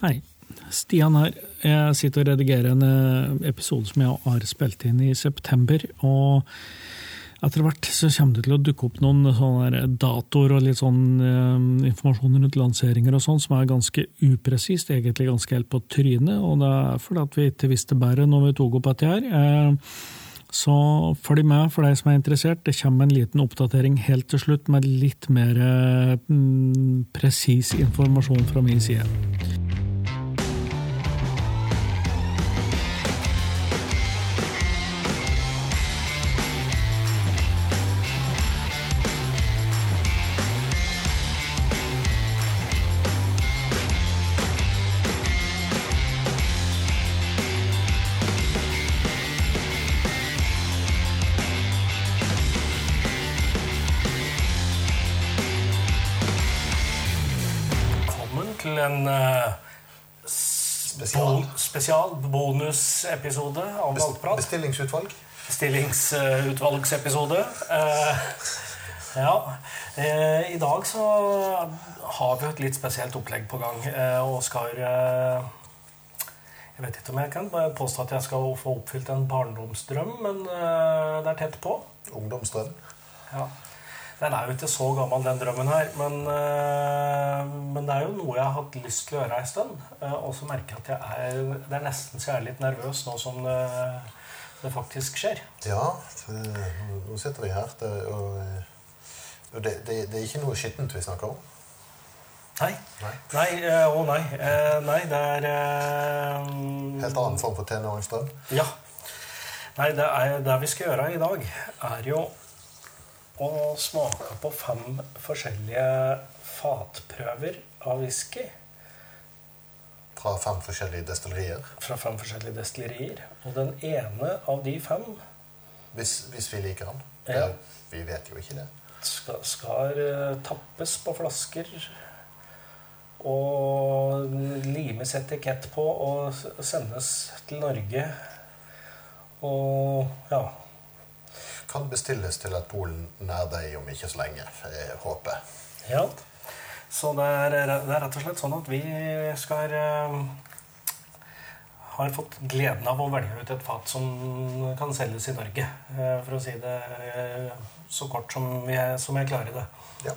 Hei. Stian her. Jeg sitter og redigerer en eh, episode som jeg har spilt inn i september. og etter hvert så kommer det til å dukke opp noen sånne datoer og litt sånn eh, informasjon rundt lanseringer og sånn som er ganske upresist, egentlig ganske helt på trynet. Og det er fordi at vi ikke visste bedre når vi tok opp dette her. Eh, så følg med for deg som er interessert. Det kommer en liten oppdatering helt til slutt med litt mer eh, presis informasjon fra min side. Spesial. spesial bonusepisode av Valgprat. Bestillingsutvalg. Stillingsutvalgsepisode. Uh, ja. Uh, I dag så har vi et litt spesielt opplegg på gang. Uh, og skal eh, Jeg vet ikke om jeg kan påstå at jeg skal få oppfylt en barndomsdrøm, men eh, det er tett på. Ungdomsdrøm. Ja. Den er jo ikke så gammel, den drømmen her. Men, eh, men det er jo noe jeg har hatt lyst til å gjøre en stund. Eh, og så merker jeg at jeg er, det er nesten så jeg er litt nervøs nå som det, det faktisk skjer. Ja, nå sitter vi her. Det, og, eh, og det, det, det er ikke noe skittent vi snakker om. Nei. Nei. Nei, å nei. Nei, det er eh, Helt annen form for tenåringsdrøm. Ja. Nei, det, er, det vi skal gjøre i dag, er jo å smaka på fem forskjellige fatprøver av whisky Fra fem forskjellige destillerier. fra fem forskjellige destillerier. Og den ene av de fem Hvis, hvis vi liker den. Ja. Vi vet jo ikke det. skal, skal eh, tappes på flasker og limes etikett på og sendes til Norge. Og ja Kan bestilles til et pol nær deg om ikke så lenge. håper Jeg. Ja. Så det er, det er rett og slett sånn at vi skal eh, Har fått gleden av å velge ut et fat som kan selges i Norge. eh, For å si det eh, så kort som jeg, som jeg klarer det. Ja.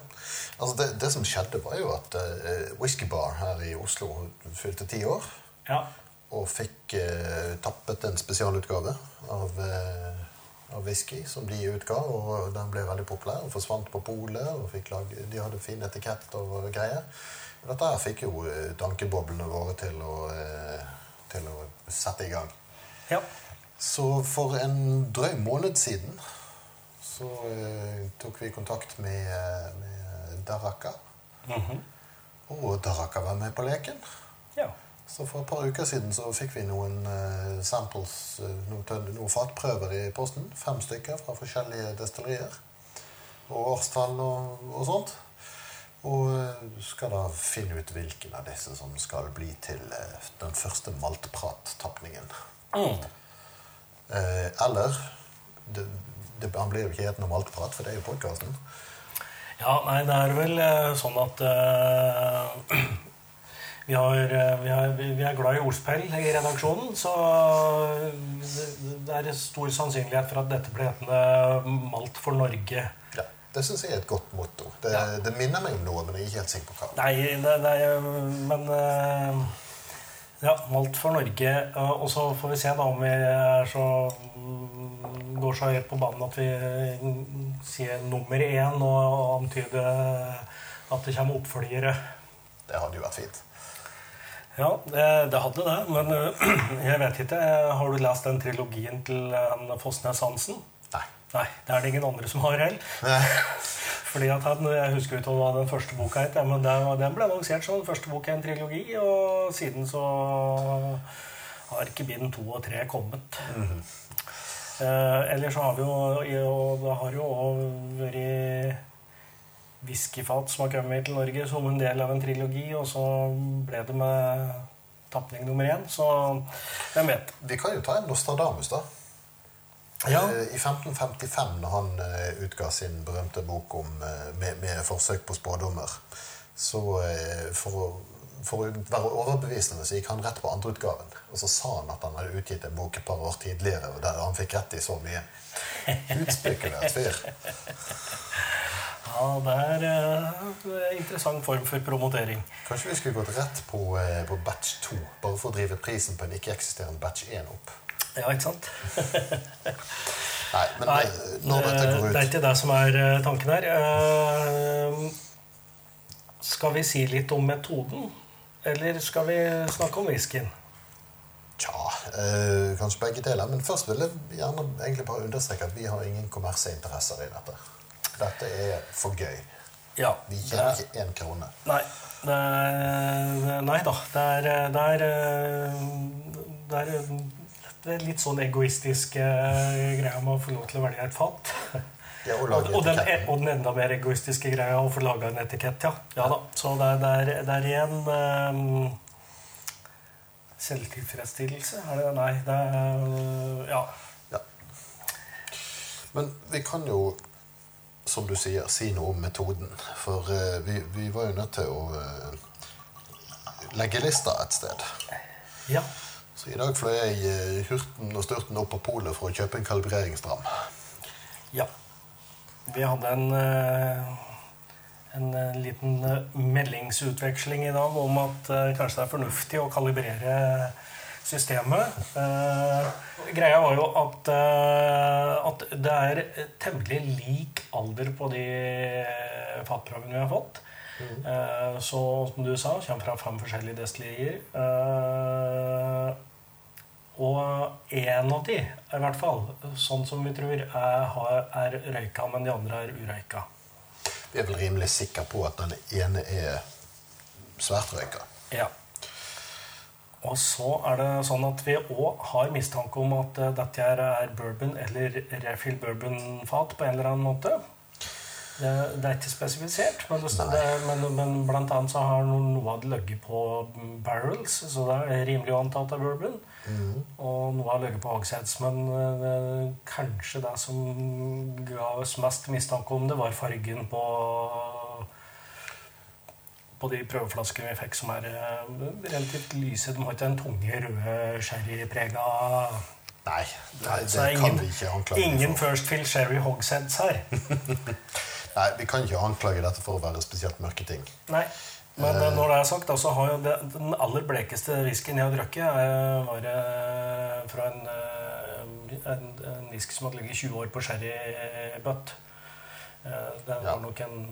Altså det, det som skjedde, var jo at uh, Whisky Bar her i Oslo fylte ti år. Ja. Og fikk uh, tappet en spesialutgave av, eh, av whisky som de utga. Og den ble veldig populær og forsvant på polet. og lage, De hadde fin etikett og greier. Dette her fikk jo eh, tankeboblene våre til å, eh, til å sette i gang. ja. Så for en drøy måned siden så eh, tok vi kontakt med, med Daraka. Mhm. Og Daraka var med på leken. ja. Så for et par uker siden så fikk vi noen uh, samples, eh, noen, noen fatprøver i posten. Fem stykker fra forskjellige destillerier. Og årstall og, og sånt. Og eh, skal da finne ut hvilken av disse som skal bli til den første maltprattapningen. Mm. Eh, eller det, det, Han blir jo ikke het noe maltprat, for det er jo podkasten. Ja, nei, det er vel sånn at eh, vi, har, eh, vi, har, vi er glad i ordspill i redaksjonen, så det, det er stor sannsynlighet for at dette blir hetende Malt for Norge. Ja, det syns jeg er et godt motto. Det, Ja. det minner meg om noe, men jeg er ikke helt sikker på hva. Nei, det, det er Men eh, ja, Malt for Norge. eh, Og så får vi se da om vi er så går så høyt på banen at vi mm, sier nummer én og antyder at det kommer oppfølgere. Det hadde jo vært fint. Ja, det, det hadde det. Men øh, jeg vet ikke. Har du lest den trilogien til Fosnes Hansen? Nei. Nei, det er det ingen andre som har heller. Fordi at han, Jeg husker ikke hva den første boka het, men den, ble annonsert som den første boka i en trilogi. Og siden så har ikke bind to og tre kommet. Eh, ellers så har vi jo og Det har jo òg vært whiskyfat som har kommet til Norge som en del av en trilogi, og så ble det med tapning nummer én. Så hvem vet? Vi kan jo ta en Nostradamus, da. Ja. Eh, I 1555, når han eh, utga sin berømte bok om, eh, med, med forsøk på spådommer, så for å for å være overbevisende så gikk han rett på andreutgaven. Og så sa han at han hadde utgitt en bok et par år tidligere, og der han fikk rett i så mye. Utspekulert fyr. Ja, det er en interessant form for promotering. Kanskje vi skulle gått rett på, eh, på batch 2, bare for å drive prisen på en ikke-eksisterende batch 1 opp. Ja, ikke sant? Nei, men Nei, eh, når dette går det er ikke det som er eh, tanken her. Eh, Skal vi si litt om metoden? Eller skal vi snakke om whiskyen? Tja, eh, kanskje begge deler. Men først vil jeg gjerne egentlig bare understreke at vi har ingen kommersieinteresser i dette. Dette er for gøy. Ja. Vi tjener er- ikke én krone. Nei. Det er, nei da. Det er, det er, det er, det er litt sånn egoistisk eh, greia med å få lov til å velge et fat. Ja, og Og, og, den, og den enda mer egoistiske greia å få laga en etikett, ja. ja da. Så det er, det er, ren um, selvtilfredsstillelse. Er det Nei, det er Ja. Ja. Men vi kan jo, som du sier, si noe om metoden. For uh, vi, vi var jo nødt til å uh, legge lista et sted. ja. Så i dag fløy jeg eh, hurten og sturten opp på polet for å kjøpe en kalibreringsdram. Ja. Vi hadde en, uh en liten meldingsutveksling i dag om at kanskje det er fornuftig å kalibrere systemet. Eh, greia var jo at, eh, at det er temmelig lik alder på de fatprøvene vi har fått. Eh, så som du sa, kommer fra fem forskjellige destillerier. Eh, og én av de, i hvert fall, sånn som vi tror, er, er røyka, men de andre er urøyka. Vi er vel rimelig sikre på at den ene er svært røyka. Ja. Og så er det sånn at vi òg har mistanke om at eh, dette er bourbon eller refill bourbon-fat på en eller annen måte. Det, det er ikke spesifisert, men, det, men, men blant annet så har noe av det ligget på barrels, så det er rimelig å anta at det er bourbon. Og noe har ligget på hogsheads, men eh, kanskje det som ga oss mest mistanke om det, var fargen på på de prøveflaskene vi fikk, som er eh, relativt lyse. De har ikke den tunge, røde sherryprega Nei, nei det det ingen, kan vi ikke anklage ingen for. First Fill Sherry Hogsheads her. Nei, Vi kan ikke anklage dette for å være spesielt mørke ting. Nei. Men eh, når det er sagt, så har jo det, den aller blekeste whiskyen jeg har drukket, er- var eh, fra en, eh, en, en whisky som hadde ligget 20 år på sherrybøtt. Eh, Ja. var nok en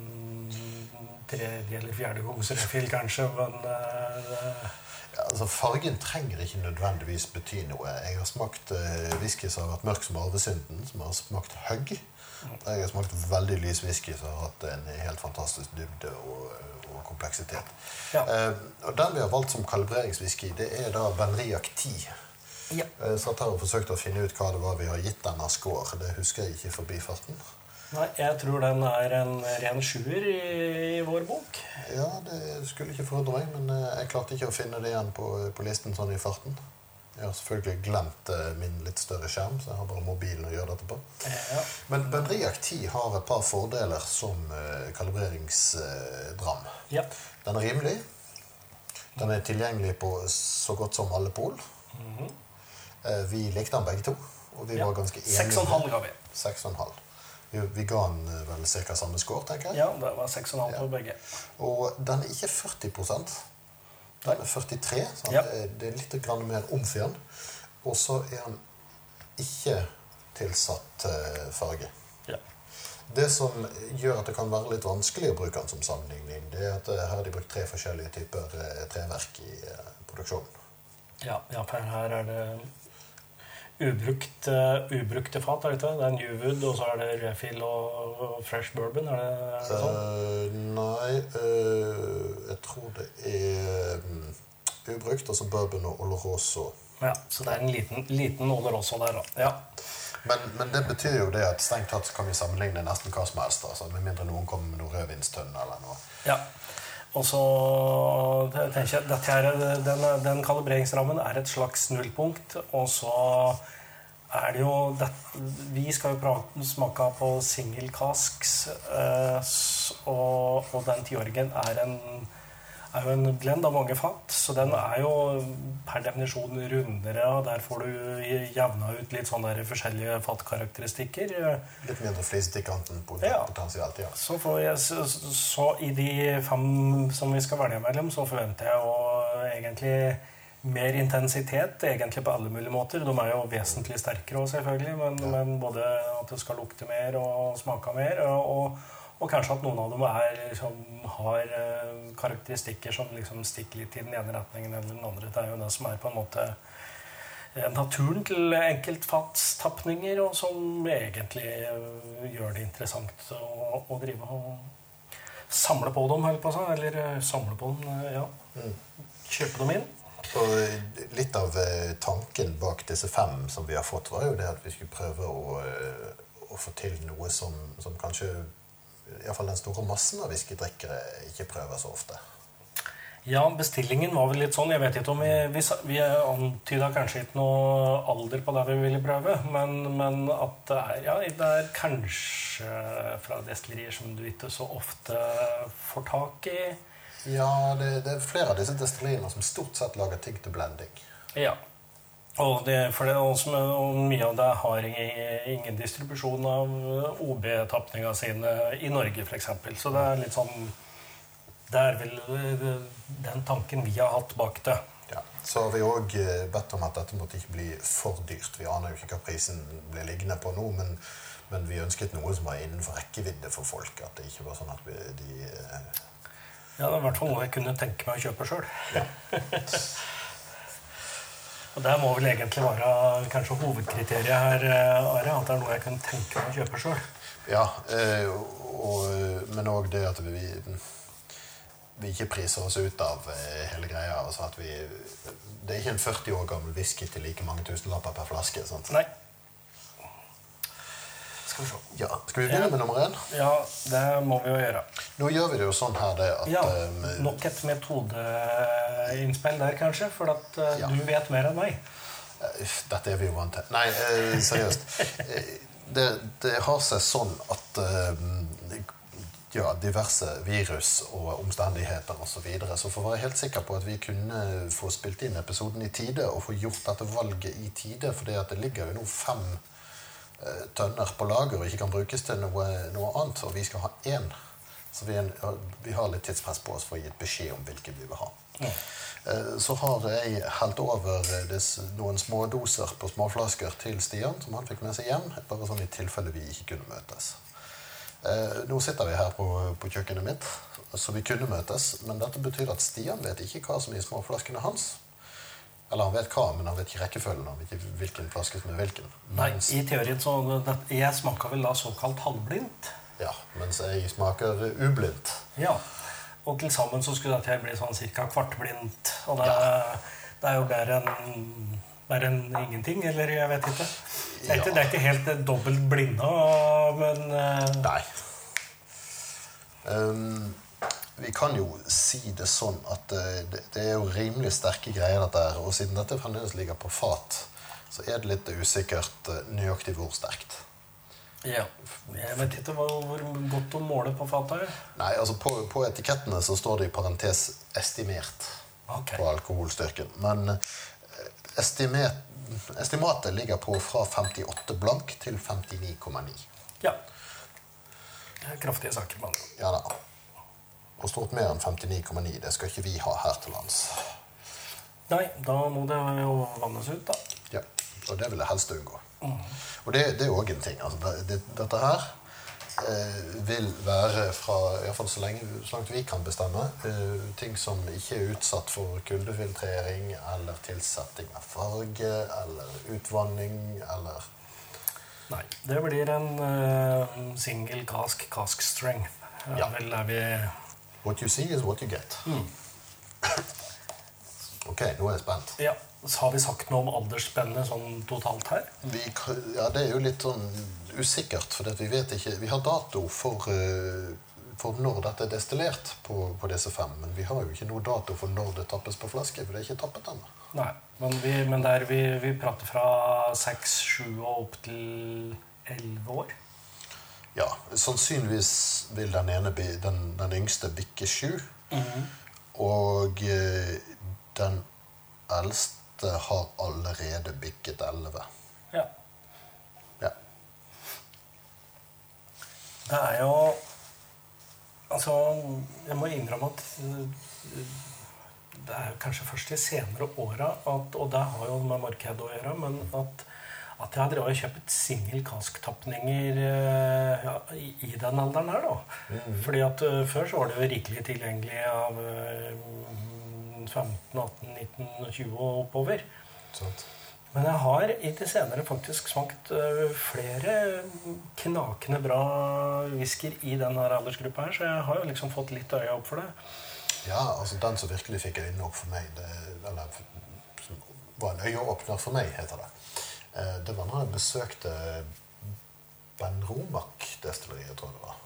tredje eller fjerde gangs refill, kanskje, men eh, Ja, altså Fargen trenger ikke nødvendigvis bety noe. Jeg har smakt uh, whisky som har vært mørk som arvesynden, som har smakt høgg. Jeg har smakt veldig lys whisky som har hatt en helt fantastisk dybde og, og kompleksitet. Ja. Uh, og Den vi har valgt som kalibreringswhisky, det er da Benriac 10. ja. Jeg satt her og forsøkte å finne ut hva det var vi har gitt denne score. Det husker jeg ikke i farten. Nei, jeg tror den er en ren sjuer i, i vår bok. Ja, det skulle ikke forundre meg, men eh, jeg klarte ikke å finne det igjen på, på listen sånn i farten. Jeg har selvfølgelig glemt eh, min litt større skjerm, så jeg har bare mobilen å gjøre dette på. Ja. Men Benriac 10 har et par fordeler som eh, kalibreringsdram. ja. Den er rimelig. Den er tilgjengelig på så godt som alle pol. Eh, Vi likte den begge to, og vi Ja. var ganske enige. Seks og en halv ga vi. Seks og en halv. Vi, ga den eh, vel ca. samme score, tenker jeg. Ja, det var seks og en halv på begge. Og den er ikke 40% Den er 43 så Ja. Det er- litt grann mer omf i den. Og så er den ikke tilsatt eh, farge. Ja. Det som gjør at det kan være litt vanskelig å bruke den som sammenligning, det er at eh, her har de brukt tre forskjellige typer treverk i produksjonen. Ja, ja, her er det ubrukt, uh, ubrukte fat. er Det ikke? det er Newwood, og så er det refill og, og fresh bourbon. Er det, er det sånn? Uh, nei, uh, jeg tror det er um, ubrukt, altså bourbon og oloroso. Ja, Så det er en liten, liten Oloroso der, da. Ja. Men, men det betyr jo det at strengt tatt kan vi sammenligne nesten hva som helst. Altså, med mindre noen kommer med noe rødvinstønne eller noe. ja. Og så tenker jeg dette her, den, den kalibreringsrammen er et slags nullpunkt. Og så er det jo det, Vi skal jo prate, smake på single casks, eh, og, og den tiorgen er en er jo en blend av mange fat, så den er jo per definisjon rundere. og Der får du jevna ut litt sånne der forskjellige fatkarakteristikker. Litt mindre flis i kanten Ja. potensielt, ja. Så, får jeg, så, så i de fem som vi skal velge mellom, så forventer jeg å egentlig mer intensitet egentlig på alle mulige måter. De er jo vesentlig sterkere også, selvfølgelig, men, men både at det skal lukte mer og smake mer. og og kanskje at noen av dem er, liksom, har eh, karakteristikker som liksom stikker litt i den ene retningen eller den andre. Det er jo det som er på en måte eh, naturen til enkeltfatstapninger, og som egentlig eh, gjør det interessant å, å drive og samle på dem, holdt på å. Eller samle på dem, ja. Kjøpe dem inn. Og litt av tanken bak disse fem som vi har fått, var jo det at vi skulle prøve å, å få til noe som, som kanskje iallfall den store massen av whiskydrikkere ikke prøver så ofte. Ja, bestillingen var vel litt sånn. Jeg vet ikke om vi, vi, vi antyda kanskje ikke noe alder på det vi ville prøve, men, men at det er, ja, det er kanskje fra destillerier som du ikke så ofte får tak i. Ja, det, det er flere av disse destilleriene som stort sett lager ting til blending. Ja. Og, det, for det, også, og mye av det har ingen distribusjon av OB-tapninga sine i Norge, f.eks. Så det er litt sånn Det er vel eh, den tanken vi har hatt bak det. Ja. Så har vi òg bedt om at dette måtte ikke bli for dyrt. Vi aner jo ikke hva prisen blir liggende på nå, men, men vi ønsket noe som var innenfor rekkevidde for folk. At det ikke var sånn at vi, de eh, Ja, det er i hvert fall noe jeg kunne tenke meg å kjøpe sjøl. Og det må vel egentlig være kanskje hovedkriteriet her, eh, Are. At det er noe jeg kan tenke meg å kjøpe sjøl. Ja, eh, og, men òg det at vi, vi ikke priser oss ut av eh, hele greia. Altså at vi, det er ikke en 40 år gammel whisky til like mange tusenlapper per flaske. Sant? Nei. Skal vi se. Ja, Skal vi begynne med nummer én? Ja, det må vi jo gjøre. Nå gjør vi det jo sånn her det at Ja, eh, Nok et metodeinnspill der, kanskje, for at eh, Ja. du vet mer enn meg. Eh, Dette er vi jo vant til. Nei, eh, seriøst. Det, det har seg sånn at eh, ja, diverse virus og omstendigheter osv. Så, videre, så for å være helt sikker på at vi kunne få spilt inn episoden i tide og få gjort dette valget i tide, for det ligger jo nå fem tønner på lager og ikke kan brukes til noe, noe annet, og vi skal ha én. Så vi, en, vi har litt tidspress på oss for å gi et beskjed om hvilke vi vil ha. Ja. Så har jeg helt over eh, noen smådoser på småflasker til Stian, som han fikk med seg hjem, bare sånn i tilfelle vi ikke kunne møtes. Eh, Nå sitter vi her på, på kjøkkenet mitt, så vi kunne møtes, men dette betyr at Stian vet ikke hva som er i småflaskene hans. Eller han vet hva, men han vet ikke rekkefølgen. Han vet ikke hvilken flaske som er hvilken. Nei, Mens, i teorien så Jeg smaker vel da såkalt halvblindt. ja, mens jeg smaker ublindt. Ja. Og til sammen så skulle dette bli sånn cirka kvartblindt. Og det, det er jo bedre enn bedre enn ingenting, eller jeg vet ikke. Det er ikke, Ja. det er ikke helt dobbelt blinda, men eh, Nei. Ehm, vi kan jo si det sånn at eh, det, det er jo rimelig sterke greier, dette her. Og siden dette fremdeles ligger på fat, så er det litt usikkert eh, nøyaktig hvor sterkt. ja. Jeg vet ikke hvor, hvor godt å måle på fatet. er. Nei, altså på, på etikettene så står det i parentes 'estimert' okay. på alkoholstyrken. Men estimert, estimatet ligger på fra 58 blank til 59,9. Ja. Det er kraftige saker. med andre ord. Ja da. Og stort mer enn 59,9 det skal ikke vi ha her til lands. Nei, da må det jo vannes ut, da. Ja, og det vil jeg helst unngå. Og det, det er òg en ting. Altså, det, det, dette her eh, vil være fra i hvert fall så, lenge, så langt vi kan bestemme, eh, ting som ikke er utsatt for kuldefiltrering eller tilsetting av farge eller utvanning eller Nei. Det blir en uh, single cask cask strength. Er Ja. vel er vi What you see is what you get. Ok, nå er jeg spent. Ja. Så har vi sagt noe om aldersspennet sånn totalt her? Vi, ja, det er jo litt sånn usikkert, for vi vet ikke Vi har dato for, eh, for når dette er destillert på, på disse fem, men vi har jo ikke noe dato for når det tappes på flaske, for det er ikke tappet ennå. Nei. Men, vi, men der vi, vi prater fra seks, sju og opp til elleve år. Ja, sannsynligvis vil den ene, den, den yngste bikke sju. Og eh, den eldste har allerede bikket 11. Ja. Ja. Det er jo Altså, jeg må innrømme at øh, det er kanskje først de senere åra Og det har jo med markedet å gjøre, men at, at jeg og kjøpt singelkasktapninger øh, ja, i, i den alderen her, da. Fordi at øh, før så var det jo rikelig tilgjengelig av øh, 15, 18, 19, 20 og oppover. Sånt. Men jeg har i det senere faktisk smakt øh, flere knakende bra whisker i denne aldersgruppa her, så jeg har jo liksom fått litt øye opp for det. Ja, altså den som virkelig fikk øynene opp for meg, det, eller var en øyeåpner for meg, heter det. Eh, Det var når jeg besøkte Ben Romak-destilleriet, tror jeg det var.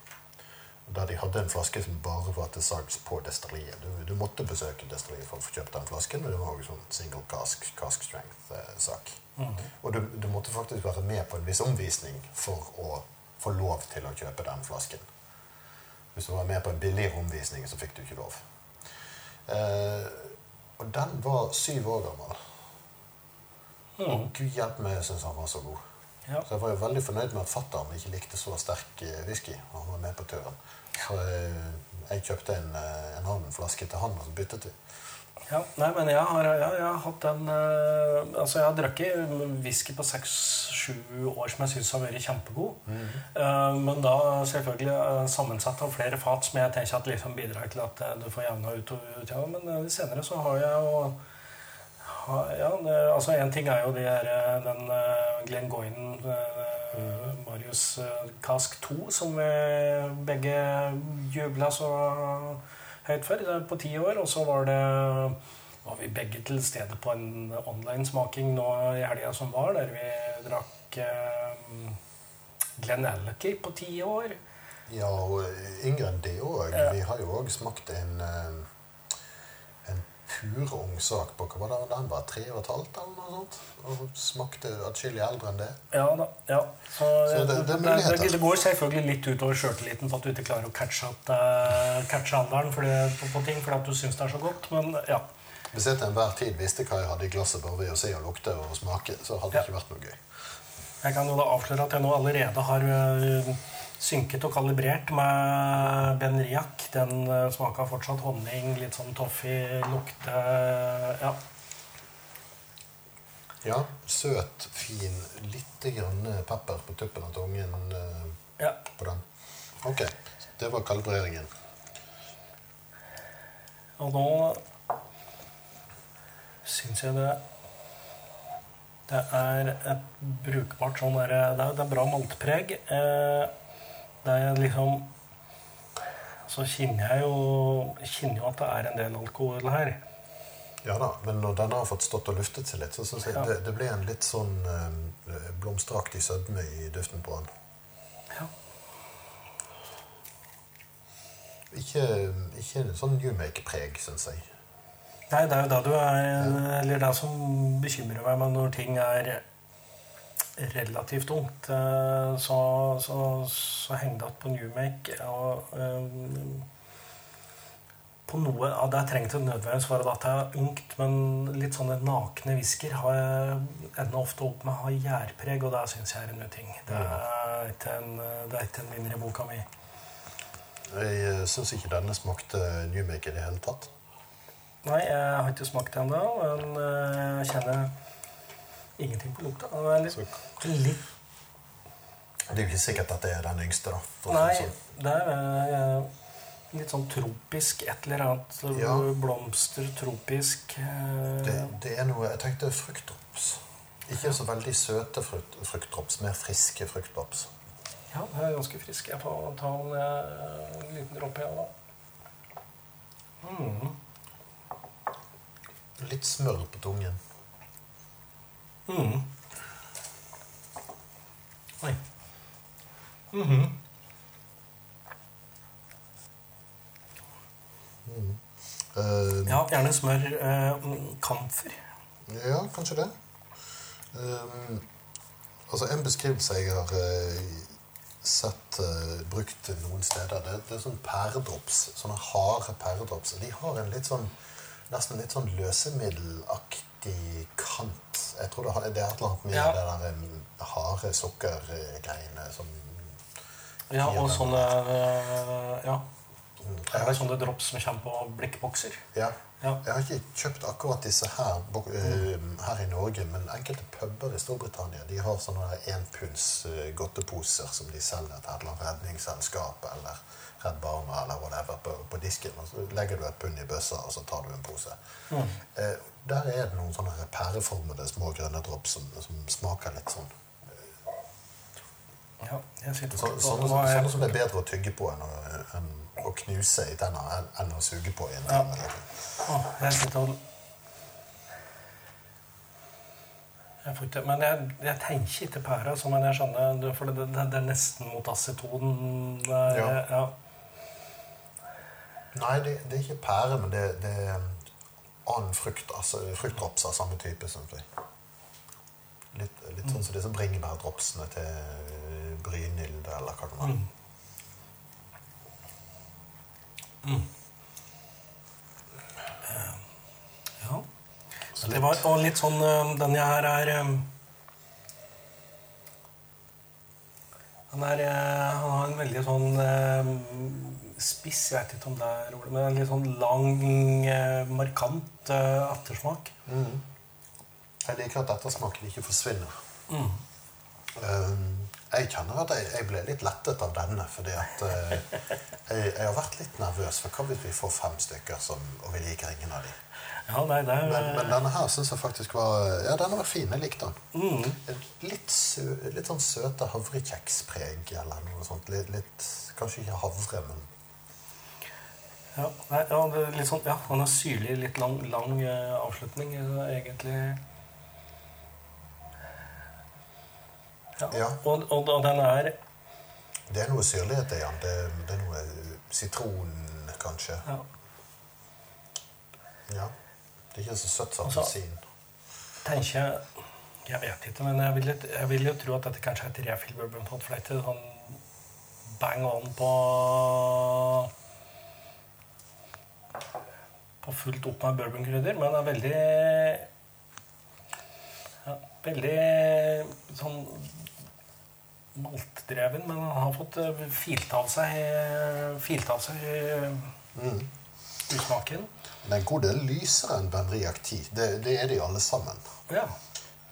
Der de hadde en flaske som bare var til salgs på destilleriet. Du, du måtte besøke destilleriet for å få kjøpt den flasken, og det var jo sånn single cask, cask strength-sak. Og du, du måtte faktisk være med på en viss omvisning for å få lov til å kjøpe den flasken. Hvis du var med på en billigere omvisning, så fikk du ikke lov. Eh, og den var syv år gammel. Og gud hjelpe meg, jeg syns han var så god. Ja. Så jeg var jo veldig fornøyd med at fatter'n ikke likte så sterk eh, whisky. og Han var med på turen. Så jeg, jeg kjøpte en, eh, en annen flaske til han, og så byttet vi. Ja, nei, men jeg har, jeg, jeg har hatt en uh, Altså, jeg har drukket whisky på seks-sju år som jeg syns har vært kjempegod. Eh, men da selvfølgelig uh, sammensatt av flere fat som jeg tenker at liksom bidrar til at du får jevna ut og ut. Ja, men senere så har jeg jo ja, det, altså En ting er jo det her, øh, den uh, Glenn Goyden øh, Marius Kask Cask 2, som vi begge jubla så høyt for, det på ti år. Og så var det var vi begge til stede på en online-smaking nå i helga som var, der vi drakk eh, Glenn Allaker på ti år. Ja, og yngre enn det òg. Vi har jo òg smakt en, eh, en purung sak på hva var det han var? Tre og et halvt, eller noe sånt? Og smakte atskillig eldre enn det. Ja da. ja. Så, Så det- det det, det, det går selvfølgelig litt utover sjøltilliten på at du ikke klarer å catche, at, eh, catche alderen for det, på, på ting fordi at du syns det er så godt. Men ja. Hvis jeg til enhver tid visste hva jeg hadde i glasset bare ved å se og lukte og smake, så hadde det Ja. ikke vært noe gøy. Jeg kan jo da avsløre at jeg nå allerede har øh, synket og kalibrert med benriak. Den smaka smaker fortsatt honning, litt sånn toffee, lukte Ja. Ja, søt, fin, litt grann pepper på tuppen av tungen eh, ja. på den. Ok, det var kalibreringen. Og nå syns jeg det Det er et brukbart sånn derre det, er- det er bra maltpreg. Eh, det er liksom Så kjenner jeg jo kjenner jo at det er en del alkohol her. Ja da, men når denne har fått stått og luftet seg litt, så syns jeg Ja. det, det ble en litt sånn eh, blomsteraktig sødme i duften på den. Ja. Ikke, ikke en sånn New Make-preg, syns jeg. Nei, det er jo da du er Eller det som bekymrer meg med når ting er relativt ungt, eh, så, så, så henger det igjen på Newmake. Og eh, på noe av det jeg trengte nødvendigvis for at det er ungt, men litt sånne nakne whisker har jeg ender ofte opp med å ha gjærpreg, og det syns jeg er en uting. Det er ikke en, det er ikke en vinner i boka mi. Jeg uh, syns ikke denne smakte New Make i det hele tatt. Nei, jeg har ikke smakt den ennå, men eh, jeg kjenner ingenting på lukta. Det er litt, litt det er jo ikke sikkert at det er den yngste, da. Nei, det sånn. det er eh, litt sånn tropisk et eller annet. Ja. Blomster, tropisk eh, Det, det er noe Jeg tenkte fruktdrops. Ikke så veldig søte frukt, fruktdrops, mer friske fruktdrops. Ja, det er ganske frisk. Jeg får ta en, eh, en liten dråpe igjen da. Mm. Litt smør på tungen. Mm. Oi. Mhm. Eh, Ja, gjerne smør uh, kamfer. Ja, kanskje det. Um, altså En beskrivelse jeg har, uh, sett uh, brukt noen steder. Det, det er sånn pæredrops. Sånne harde pæredrops. De har en litt sånn nesten litt sånn løsemiddelaktig kant. Jeg tror det, er et eller annet med Ja. det der eh, harde sukkergreiene som Ja, og sånne øh, Ja. Det Er sånne drops som kommer på blikkbokser? Ja. Ja. Jeg har ikke kjøpt akkurat disse her, eh, her i Norge, men enkelte puber i Storbritannia de har sånne enpunds eh, godteposer som de selger til et eller annet redningsselskap eller Redd Barna eller whatever på, på disken. Og så legger du et pund i bøssa, og så tar du en pose. Eh, der er det noen sånne pæreformede små grønne drops som, som smaker litt sånn. Ja, jeg sitter Så, sånne, sånne, sånne som er bedre å tygge på enn å, enn å knuse i tenna enn, å suge på i en Ja. time. Å, jeg sitter og jeg får ikke, Men jeg, jeg tenker ikke pære, altså, men jeg skjønner For det, det, det er nesten mot aceton. Er- Ja. ja. Nei, det, det er ikke pære, men det, det annen frukt. Altså fruktdrops av samme type, jeg. Litt, litt sånn som disse bringebærdropsene til Brynilde, eller hva det var. Mm. ja. Så Det var og litt sånn øh, Den jeg her er Han er øh, Han har en veldig sånn spiss Jeg vet ikke om det er ordet, men en litt sånn lang, øh, markant ettersmak. Mm. Jeg liker at ettersmaken ikke forsvinner. Mm. Um, jeg kjenner at jeg, jeg ble litt lettet av denne, fordi at eh, jeg, jeg har vært litt nervøs. For hva hvis vi får fem stykker som, og vi liker ingen av dem? Ja, nei, det er Men, men denne her syns jeg faktisk var Ja, denne var fin. Jeg likte den. mm. Litt, sø, litt sånn søte havrekjekspreg eller noe sånt. Litt, litt, kanskje ikke havre, men Ja, nei, ja, det er litt sånn, ja, han er syrlig, litt lang, lang uh, avslutning, eh, egentlig. Ja, Ja. Og, og, og den er det er noe syrlighet i den. Det, det er noe sitron, kanskje. ja, Ja. Det er ikke så søtt som Altså- appelsin. tenker jeg Jeg vet ikke, men jeg vil, jeg vil jo tro at dette kanskje er et refill bourbon pot, for det er ikke sånn bang on på på fullt opp med bourbonkrydder, men er veldig ja, Veldig sånn maltdreven, men han har fått eh, filt av seg Filt av seg eh, Mm. usmaken. Det er en god del lysere enn Benriac 10. Det, det er de alle sammen. Ja.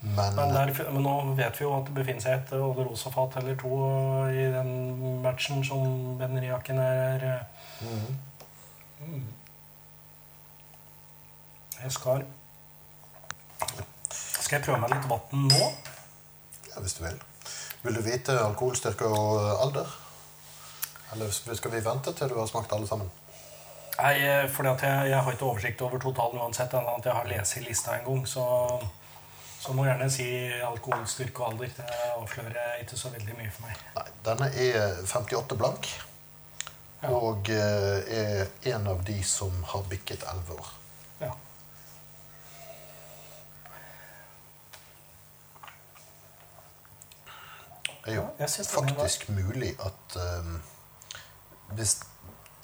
Men, Men, der, men nå vet vi jo at det befinner seg et Olderosafat eller to i den matchen som Benriaken er eh, Mhm. mm. Jeg skal Skal jeg prøve meg litt vann nå? ja, hvis du vil. Vil du vite alkoholstyrke og alder? Eller skal vi vente til du har smakt alle sammen? Nei, for fordi at jeg, jeg har ikke oversikt over totalen uansett. enn at jeg har lest i lista en gang. Så, så må gjerne si alkoholstyrke og alder. Det avslører ikke så veldig mye for meg. Nei, denne er 58 blank. Ja. Og eh, er en av de som har bikket 11 år. Ja. Det er jo Ja, jeg var- faktisk mulig at um, hvis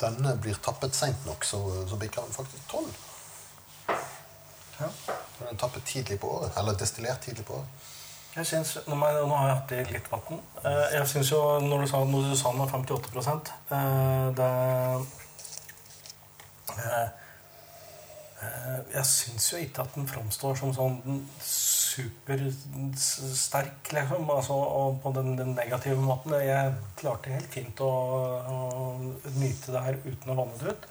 denne blir tappet seint nok, så, så bikker den faktisk 12. ja. Den den tappet tidlig på året. Eller destillert tidlig på året. Jeg synes, nå, har jeg hatt i litt vann. Eh, Jeg syns jo, når du sa, når du sa den var 58 eh, det Jeg syns jo ikke at den framstår som sånn supersterk, liksom. Altså, og på den, den negative måten. Jeg klarte helt fint å, å nyte det her uten å vanne det ut.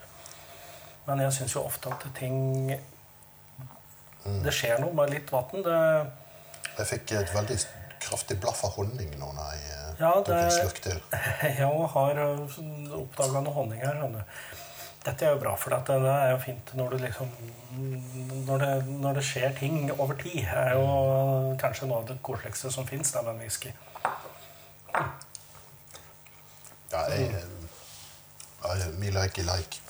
Men jeg syns jo ofte at ting Det skjer noe med litt vann. Det Jeg fikk et veldig kraftig blaff av honning nå når jeg ja, det, tok en slurk til. Jeg har oppdaga noe honning her. skjønner du. Dette er jo bra, for det er jo fint når, du liksom, når, det, når det skjer ting over tid. Det er jo kanskje noe av det koseligste som fins med en whisky. Ja, jeg, I, me like like.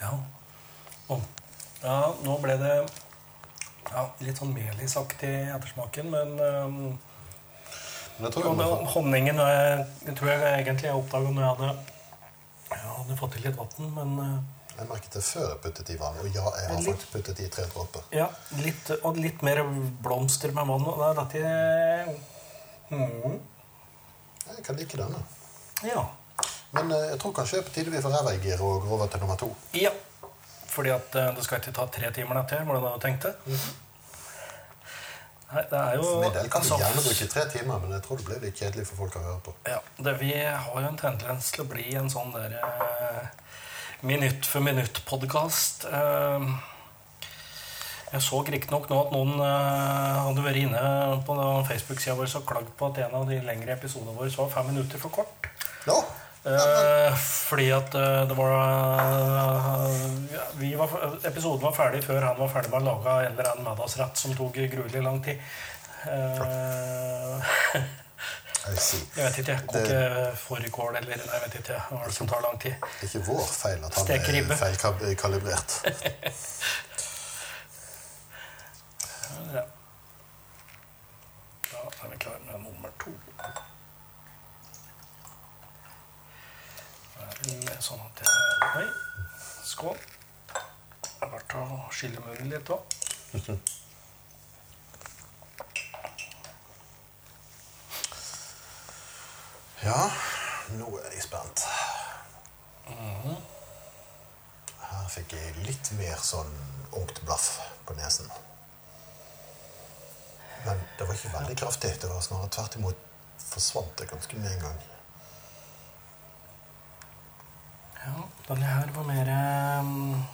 Ja. Oh. ja, nå ble det Ja, litt sånn melisaktig i ettersmaken, men um, Jeg tror jeg og det, honningen jeg tror jeg egentlig jeg oppdaga når jeg hadde, jeg hadde fått til litt vann, men eh, Jeg merket det før jeg puttet i vann. Og ja, jeg har Litt. faktisk puttet i tre dråper. ja, litt, og litt mer blomster med vann. Og det er dette mm, Jeg kan like denne. Ja. Men eh, jeg tror kanskje det er på tide vi får ræva i gir og går over til nummer to. Ja. Fordi at eh, det skal ikke ta tre timer dette, var det det du tenkte? Nei, det er jo For min del kan du gjerne bruke tre timer, men jeg tror det blir litt kjedelig for folk å høre på. Ja, det, Vi har jo en tendens til å bli en sånn der eh, minutt for minutt-podkast. Eh, jeg så riktignok nå at noen eh, hadde vært inne på Facebook-sida vår og klagd på at en av de lengre episodene våre så var fem minutter for kort. Ja, Eh, fordi at eh, det var eh, ja, vi var, Episoden var ferdig før han var ferdig med å lage en eller annen middagsrett som tok gruelig lang tid. Eh, jeg vet ikke. Koke fårikål eller Nei, jeg vet ikke. Hva er det som tar lang tid? Det er ikke vår feil at han er feilkalibrert. Ja. Da er vi klare med nummer to. Da er det sånn at jeg Oi. Skål. Det er verdt å skille munnen litt òg. Ja, nå er jeg spent. Her fikk jeg litt mer sånn ungt blaff på nesen. Men det var ikke veldig kraftig. Det var snarere tvert imot forsvant det ganske med en gang. Ja, denne her var mer um,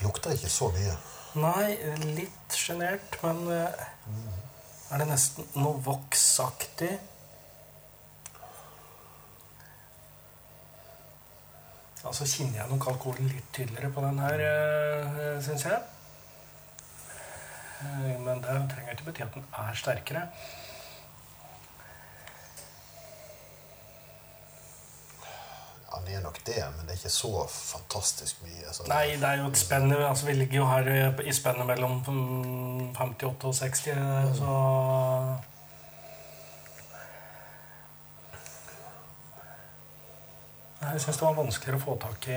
Lukta ikke så mye. Nei, litt sjenert, men eh, er det nesten noe voksaktig? Altså kjenner jeg nok alkoholen litt tydeligere på den her, uh, syns jeg. Uh, Men det trenger ikke bety at den er sterkere. Det er nok det, men det er ikke så fantastisk mye. Så Nei, det er jo et spenn altså Vi ligger jo her i spennet mellom mm, 58 og 60, eh, så Jeg syns det var vanskeligere å få tak i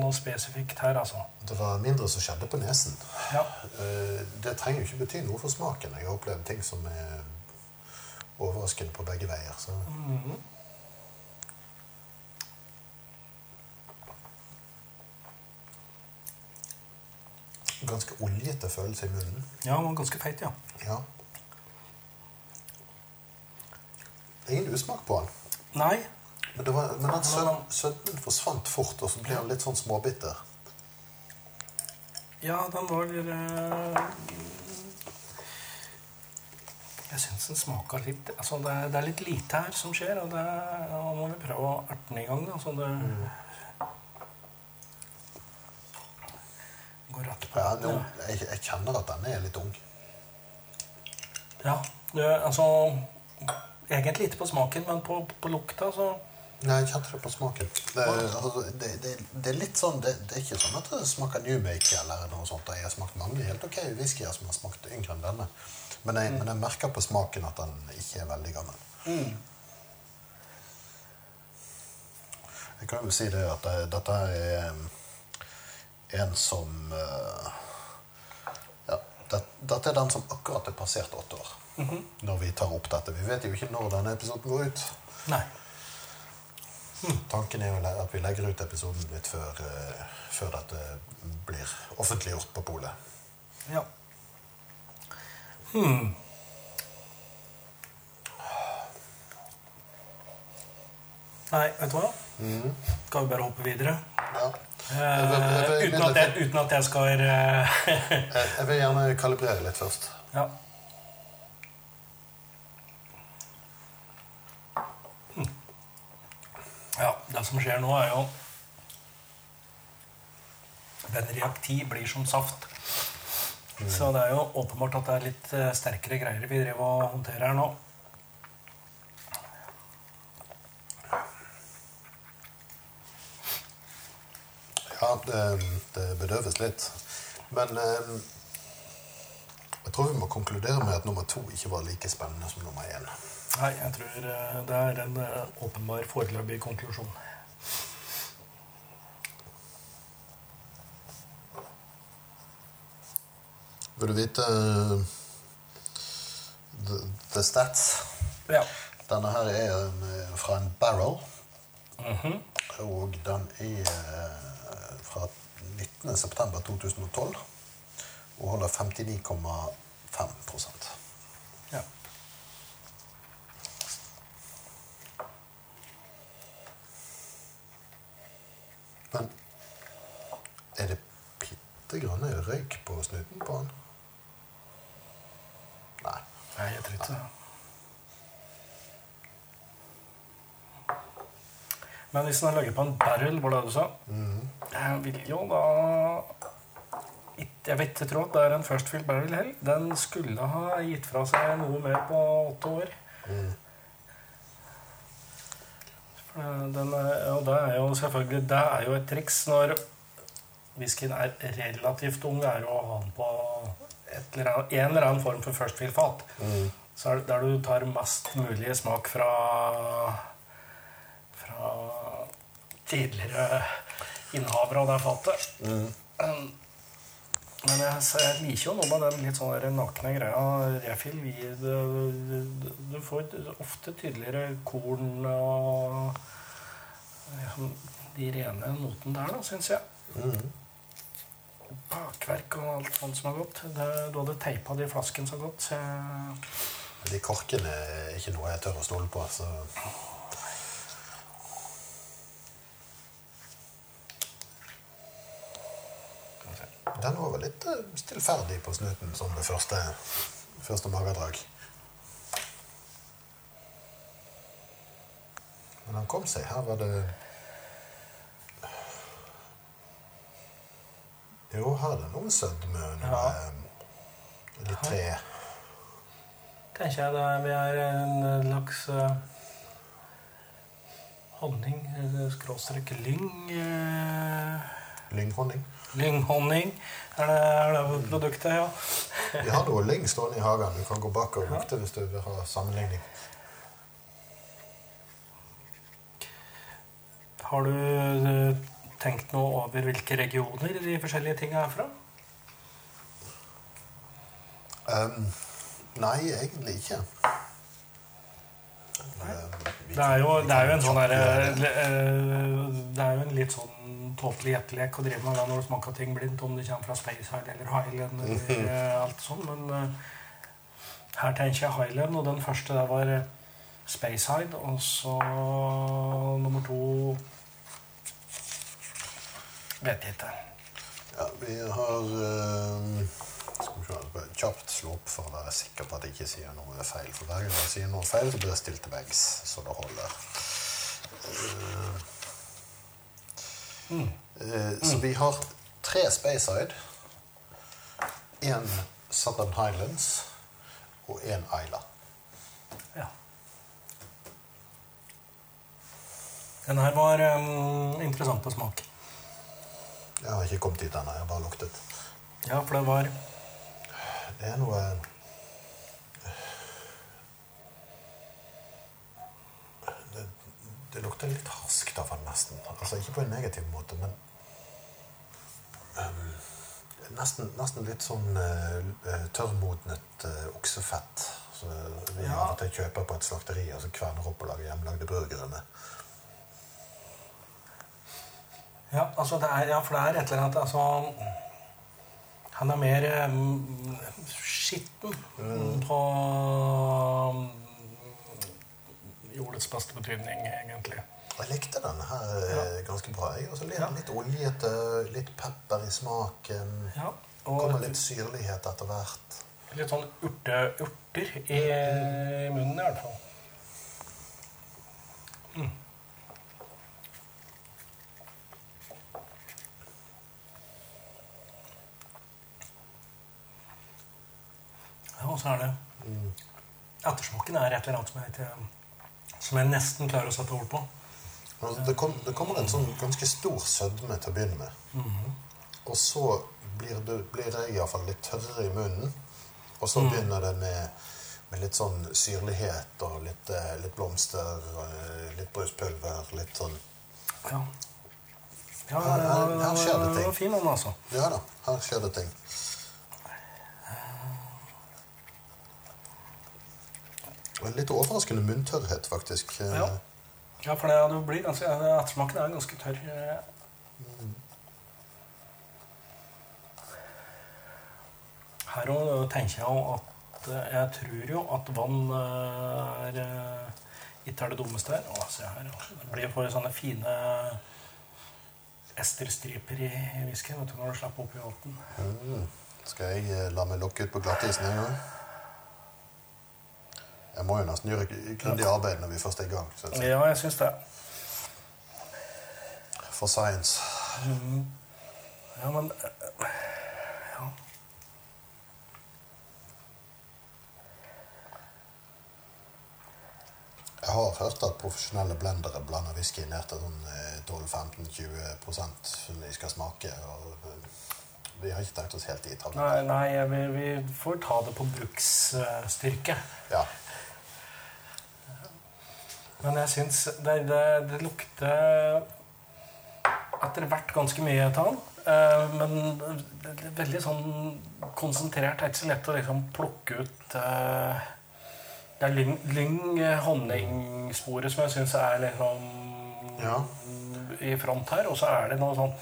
noe spesifikt her, altså. Det var mindre som skjedde på nesen. Ja. Eh, Det trenger jo ikke bety noe for smaken. Jeg har opplevd ting som er overraskende på begge veier. Så. Mhm. Ganske oljete følelse i munnen. ja, den var ganske feit, ja. Ja. Ingen usmak på den. Nei. Men, det var, men den sød- sødmen forsvant fort, og så ble den litt sånn småbitter. Ja, den var eh, Jeg syns den smaka litt altså det, er, det er litt lite her som skjer, og det er- må vi prøve å erte den i gang. Da, så det går rett på. Ja, nå, jeg, jeg kjenner at den er litt ung. Ja, altså Egentlig ikke på smaken, men på, på lukta, så Nei, jeg kjente det på smaken. Det, altså, det, det, det er litt sånn det, det er ikke sånn at det smaker New Make eller noe sånt. Jeg har smakt mange helt ok whiskyer som har smakt yngre enn denne. Men jeg, men jeg merker på smaken at den ikke er veldig gammel. Jeg kan jo si det at det, dette er en som uh, Ja, det, dette er den som akkurat er passert åtte år. Når vi tar opp dette. Vi vet jo ikke når denne episoden går ut. Nei. Tanken er jo at vi legger ut episoden litt før, eh, før dette blir offentliggjort på polet. Ja. Hmm. Nei, vet du hva? Skal vi bare hoppe videre? Ja. Eh, uten, at jeg, uten at jeg skal eh, Jeg, vil gjerne kalibrere litt først. Ja. Hmm. Ja, det som skjer nå, er jo Den reaktiv blir som saft. Så det er jo åpenbart at det er litt eh, sterkere greier vi driver og håndterer her nå. Ja, det, det bedøves litt. Men eh, jeg tror vi må konkludere med at nummer to ikke var like spennende som nummer én. Nei, jeg tror eh, det er en eh, åpenbar foreløpig konklusjon. Vil du vite uh, the, the stats? Ja. Denne her er en, fra en barrel, Mhm. og den er fra 19. september 2012 og holder 59,5 prosent. ja. Men er det bitte grann røyk på snuten på den? Nei. Nei, jeg tror ikke det. Men hvis den har laget på en barrel, var det du sa? Jeg vil jo da Jeg vet ikke at det er en first fill barrel heller. Den skulle ha gitt fra seg noe mer på åtte år. For den er, og det er jo selvfølgelig Det er jo et triks når whiskyen er relativt ung, det er å ha den på eller annet, en eller annen form for first fill-fat. Så er det der du tar mest mulig smak fra fra tidligere innehaver av det fatet. Mm. Men jeg, jeg liker jo noe med den litt sånn nakne greia. Refill gir du, du får ofte tydeligere korn og de rene notene der, da, syns jeg. Bakverk og alt sånt som er godt. Det, du hadde teipa de flaskene så godt. Så jeg, De korkene er ikke noe jeg tør å stole på. så... skal vi se. Den var vel litt eh, stillferdig på snuten som det første, første magedrag. Men han kom seg. Her var det Jo, her er det noe sødme. Noe Ja. eh, litt tre. tenker jeg er, vi er en laks eh, honning, eller skråstrek lyng. Eh, Lynghonning. Lynghonning er det, er det produktet, ja. Vi har noe lyng stående i hagen. Du kan gå bak og lukte hvis du vil ha sammenligning. Har du eh, tenkt noe over hvilke regioner de forskjellige tingene er fra? Um, nei, egentlig ikke. Um, Det er jo, det er jo en sånn kjapt der, gjøre det. eh, Det er jo en litt sånn tåpelig gjettelek å drive med det når du smaker ting blindt, om det kommer fra Speyside eller Highland eller eh, alt sånt. men eh, her tenker jeg Highland, og den første der var Speyside. Og så nummer to Vet jeg ikke. Ja, vi har um, Skal vi se, kjapt slå opp for å være sikker på at jeg ikke sier noe feil. For hver gang jeg sier noe feil, så blir jeg stilt til veggs, så det holder. Uh, eh, Så vi har tre Speyside, én Southern Highlands og én Isla. Ja. Den her var um, interessant på smak. Jeg har ikke kommet dit ennå, jeg har bare luktet. Ja, for det var Det er noe det lukter litt harskt av han nesten. Altså ikke på en negativ måte, men um, nesten, nesten litt sånn uh, tørrmodnet uh, oksefett. Så vi Ja. av og til kjøper på et slakteri og så kverner opp og lager hjemmelagde burgere med. Ja, altså det er, ja, for det er et eller annet altså, Han er mer um, skitten på um, beste betydning, egentlig. Jeg likte denne her ja. ganske bra. Jeg. så litt, Ja. litt oljete, litt pepper i smaken. Ja, Kommer litt syrlighet etter hvert. litt sånn urte, urter i munnen, i hvert fall. Ja, og så er det Ettersmaken er et eller annet som ikke, som jeg nesten klarer å sette ord på. Det, kom, det kommer en sånn ganske stor sødme til å begynne med. Og så blir, det, blir det iallfall litt tørrere i munnen. Og så begynner det med, med litt sånn syrlighet og litt, eh, litt blomster, eh, litt bruspulver, litt sånn Ja. Ja, Her- her- her skjer det det ting. var fin den, altså. Ja da, her skjer det ting. Og en litt overraskende munntørrhet, faktisk. Ja. Ja, for det, det blir ganske, ettersmaken er ganske tørr. Her òg tenker jeg at eh, Jeg tror jo at vann eh, er eh, ikke er det dummeste her. Å, se her. Det blir for sånne fine esterstriper i i whiskyen når du slipper oppi vann. Mm. Skal jeg la meg lokke ut på glattisen en gang? Jeg må jo nesten gjøre grundig arbeid når vi først er i gang. Så. Ja, jeg syns det. For science. Ja, men eh, Ja. Jeg har hørt at profesjonelle blendere blander whisky ned til sånn eh, 12-15-20 som de skal smake. Og eh, vi har ikke tenkt oss helt dit. Nei, nei vi, vi får ta det på bruksstyrke. Ja. Men jeg syns det, det, det lukter etter hvert ganske mye den. eh, Men det veldig sånn konsentrert. Det er ikke så lett å liksom plukke ut eh, Det er lyng, lyng eh, som jeg syns er liksom Ja. i front her. Og så er det noe sånn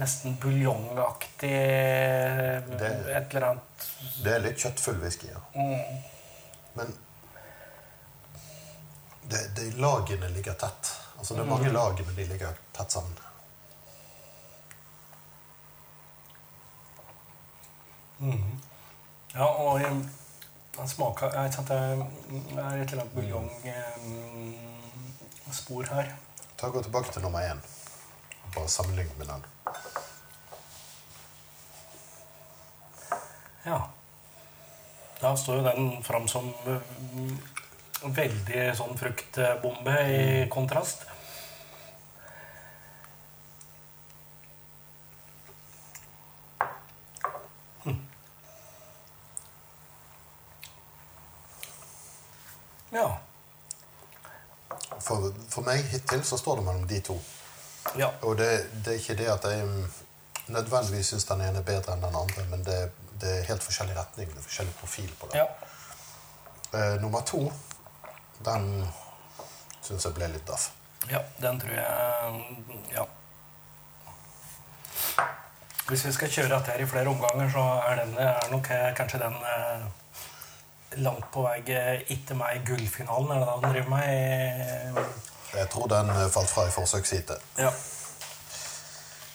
nesten buljongaktig Et eller annet Det er litt kjøttfull whisky, ja. mm, Men det, det, lagene ligger tett. Altså det er mange lag, men de ligger tett sammen. Ja, og jeg, den smaker jeg, ikke, Det er et eller annet buljongspor her. Ta Gå tilbake til nummer én. Bare sammenlign med den. Ja. Da står jo den fram som mm, veldig sånn fruktbombe i kontrast. Hm. Ja. For, for meg hittil så står det mellom de to. Ja. Og det, det er ikke det at jeg mm, nødvendigvis syns den ene er bedre enn den andre, men det, det er helt forskjellig retning. Det er forskjellig profil på det. ja. Eh, nummer to, den syns jeg ble litt daff. Ja, den tror jeg Ja. Hvis vi skal kjøre dette her i flere omganger, så er, den, er nok eh, kanskje den eh, langt på vei etter meg i gullfinalen. Er det den driver med? i- Jeg tror den eh, falt fra i forsøksheatet. Ja.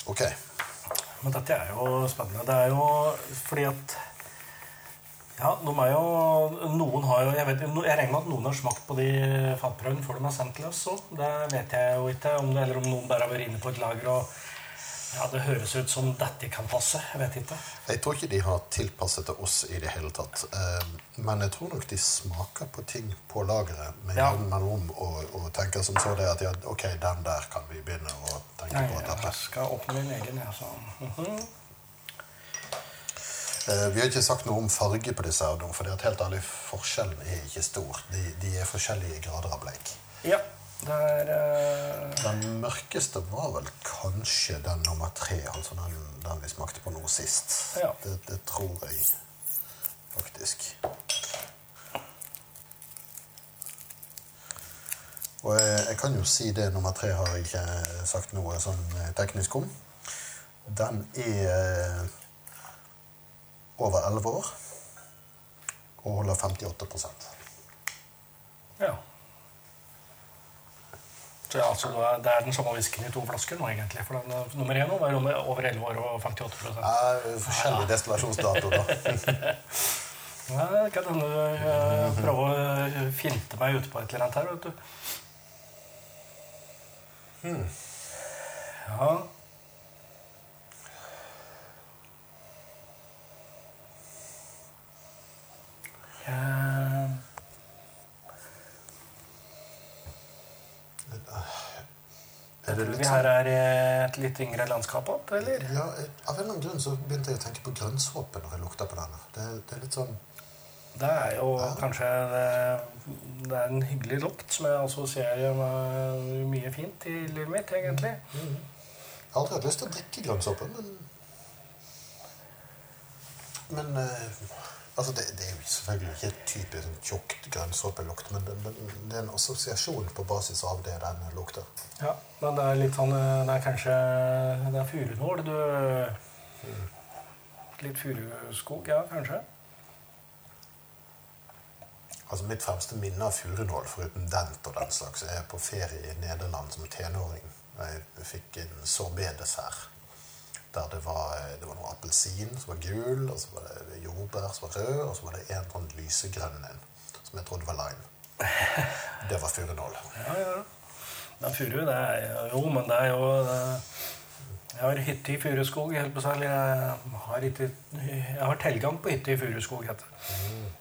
Ok. Men dette er jo spennende. Det er jo fordi at Ja, jo Noen har jo Jeg, vet, jeg regner med at noen har smakt på de fatprøvene før de er sendt til oss òg. Det vet jeg jo ikke. Om det, eller om noen bare har vært inne på et lager og Ja, det høres ut som dette kan passe. Jeg vet ikke. Jeg tror ikke de har tilpasset til oss i det hele tatt. Eh, Men jeg tror nok de smaker på ting på lageret med Ja. mellom og, og tenker som så det at ja, ok, den der kan vi begynne å tenke Nei, på. Dette. jeg skal åpne min egen, jeg. Så. Mm Eh, Vi har ikke sagt noe om farge på disse, for det er helt ærlig, forskjellen er ikke stor. De, de er forskjellige grader av bleik. Ja, det er Uh... Den mørkeste var vel kanskje den nummer tre, altså den, den vi smakte på nå sist. Ja. Det, det tror jeg faktisk. Og jeg, jeg kan jo si det, nummer tre har jeg ikke sagt noe sånn eh, teknisk om. Den er eh, over 11 år og holder 58 Ja. Så ja, altså, det er- den samme whiskyen i to flasker nå, egentlig. For den eh, nummer én var over 11 år og 58% Eh, Forskjellig destillasjonsdato, da. Ja, det kan hende du eh, prøver å eh, finte meg ute på et eller annet her, vet du. Ja. Ja. Det Er det vi her er i et litt yngre landskap opp, eller? Ja, eh, Av en eller annen grunn så begynte jeg å tenke på grønnsåpe når jeg lukta på denne. Det, det er litt sånn Det er jo kanskje det, det er en hyggelig lukt som jeg assosierer med mye fint i livet mitt, egentlig. Jeg har aldri hatt lyst til å drikke grønnsåpe, men Men eh, altså det, det er jo selvfølgelig ikke et typisk sånn tjukt grønnsåpelukt, men det, det er en assosiasjon på basis av det den lukter. Ja, men det er litt sånn eh, Det er kanskje Det er furunål du Litt furuskog, ja, kanskje? Altså Mitt fremste minne av furunål, foruten dent og den slags, er på ferie i Nederland som tenåring. Jeg fikk en sorbet-dessert. Der det var, det var noe appelsin som var gul, og så var det jordbær som var rød, og så var det en sånn lysegrønn en som jeg trodde var lime. Det var furunål. Ja, ja. Det er furu, det er Jo, men det er jo det, Jeg har hytte i furuskog. helt på særlig jeg, har hytte, jeg har tilgang på hytte i furuskog. heter det.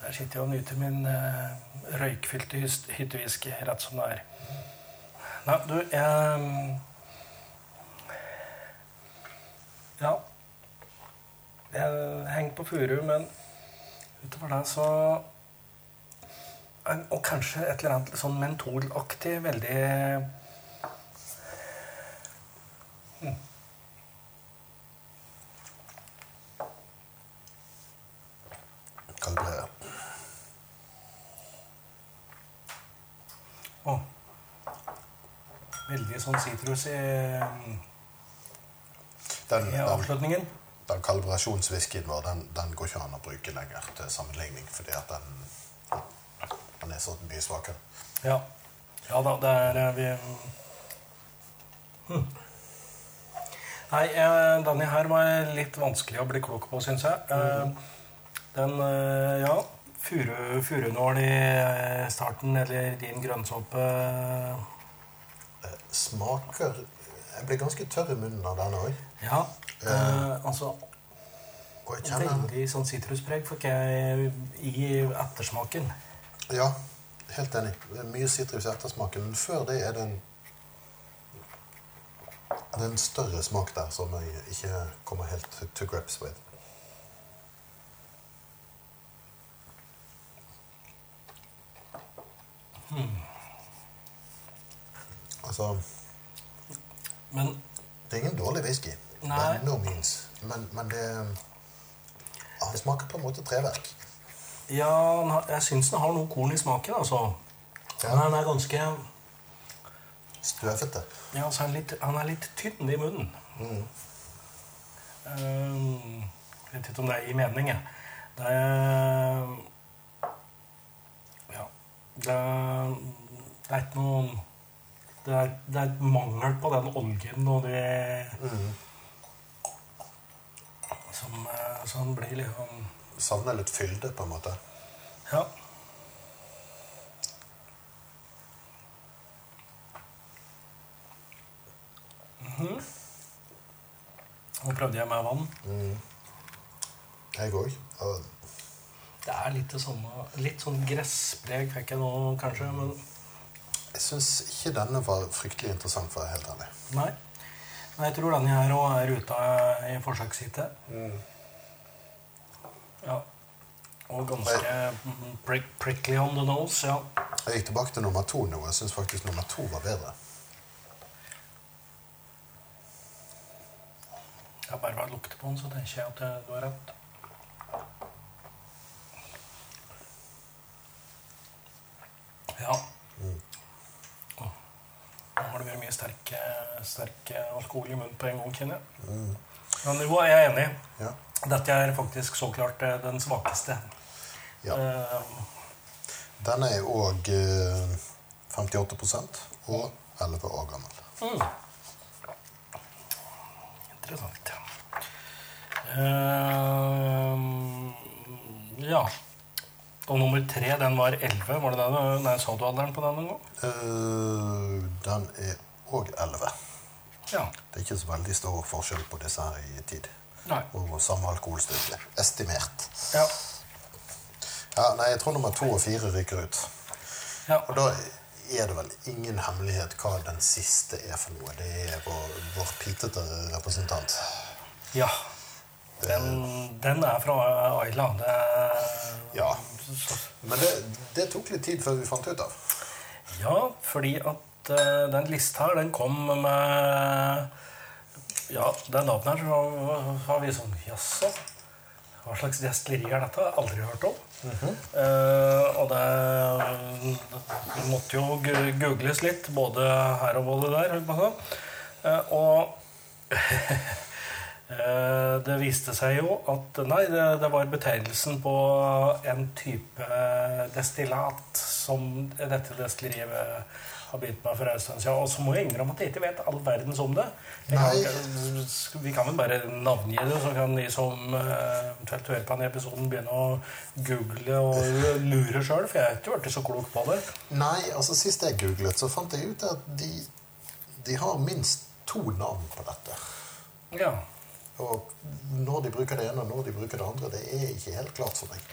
Der sitter jeg og nyter min uh, røykfylte hyttewhisky rett som det er. Nei, du, jeg Ja. Jeg henger på furu, men utover det så Og kanskje et eller annet sånn mentolaktig, veldig. Å. Veldig sånn sitrus i, Den, i den, avslutningen. den kalibrasjonswhiskyen vår den, den går ikke an å bruke lenger til sammenligning, fordi at den, den er så mye svakere. Ja. ja da, det er eh, vi hm. Nei, eh, denne her var litt vanskelig å bli klok på, syns jeg. Eh, Den, ja furu, Furunål i starten, eller din grønnsåpe Smaker Jeg blir ganske tørr i munnen av denne òg. Ja. Eh, altså Veldig sånn sitruspreg fikk jeg i ettersmaken. Ja, helt enig. Det er mye sitrus i ettersmaken, men før det er det en det er en større smak der som jeg ikke kommer helt to grips with. Altså, Men det er ingen dårlig whisky. Nei. No means. Men, men det ja, Det smaker på en måte treverk. ja, jeg syns den har noe korn i smaken, altså. Ja. Men den er ganske Støvete. Ja, altså han, er litt, han er litt tynn i munnen. Mm. Ehm, vet ikke om det gir mening, jeg. Det er Ja. Det er, det er ikke noen det er, det er mangel på den oljen og det Mm. som, som blir liksom Savner litt fylde, på en måte. Ja. Mhm. Nå prøvde jeg med vann. Jeg òg. Det er litt det samme Litt sånn gresspreg fikk jeg nå, kanskje. Men jeg syns ikke denne var fryktelig interessant, for å være helt ærlig. nei. Men jeg tror denne her òg er ute i forsøksheatet. Ja. Og ganske mm, prick, prickly on the nose. Ja. Jeg gikk tilbake til nummer to nå, jeg syns faktisk nummer to var bedre. Jeg har bare vært lukter på den, så tenker jeg at du har rett. Ja. Åh. Har det vært mye sterk, eh, sterk eh, alkohol i munnen på en gang, kjenner jeg. Men jo, jeg er enig. Ja. Dette er faktisk så klart eh, den svakeste. ja. Uh, Den er òg eh, 58% og 11 år gammel. Mm. Interessant. Uh, ja. Og nummer tre, den var 11. Var det den? Nei, sa du alderen på den en gang? Uh, den er òg 11. Ja. Det er ikke så veldig stor forskjell på disse her i tid. Nei. Og samme alkoholstyrke. Estimert. Ja. Ja, nei, jeg tror nummer to og fire ryker ut. ja. Og da, er det vel ingen hemmelighet hva den siste er for noe. Det er vår, vår pitete representant. Ja. Den, den er fra Aila. Det er Ja. Men det, det tok litt tid før vi fant ut av. Ja, fordi at uh, den lista her, den kom med Ja, den navnet her, så var vi sånn Jaså? Hva slags destilleri er dette? Aldri hørt om. Eh, og det det måtte jo googles litt, både her og både der. Eh, og det viste seg jo at Nei, det, det var betegnelsen på en type destillat som dette destilleriet har begynt med for en stund siden. Og så må jeg innrømme at jeg ikke vet all verdens om det. Kan- Vi kan vel bare navngi det, så kan de som eh, eventuelt hører på denne episoden, begynne å google og lure sjøl, for jeg har ikke blitt så klok på det. Nei, altså Sist jeg googlet, så fant jeg ut at de, de har minst to navn på dette. Ja. Og når de bruker det ene og når de bruker det andre, det er ikke helt klart for meg.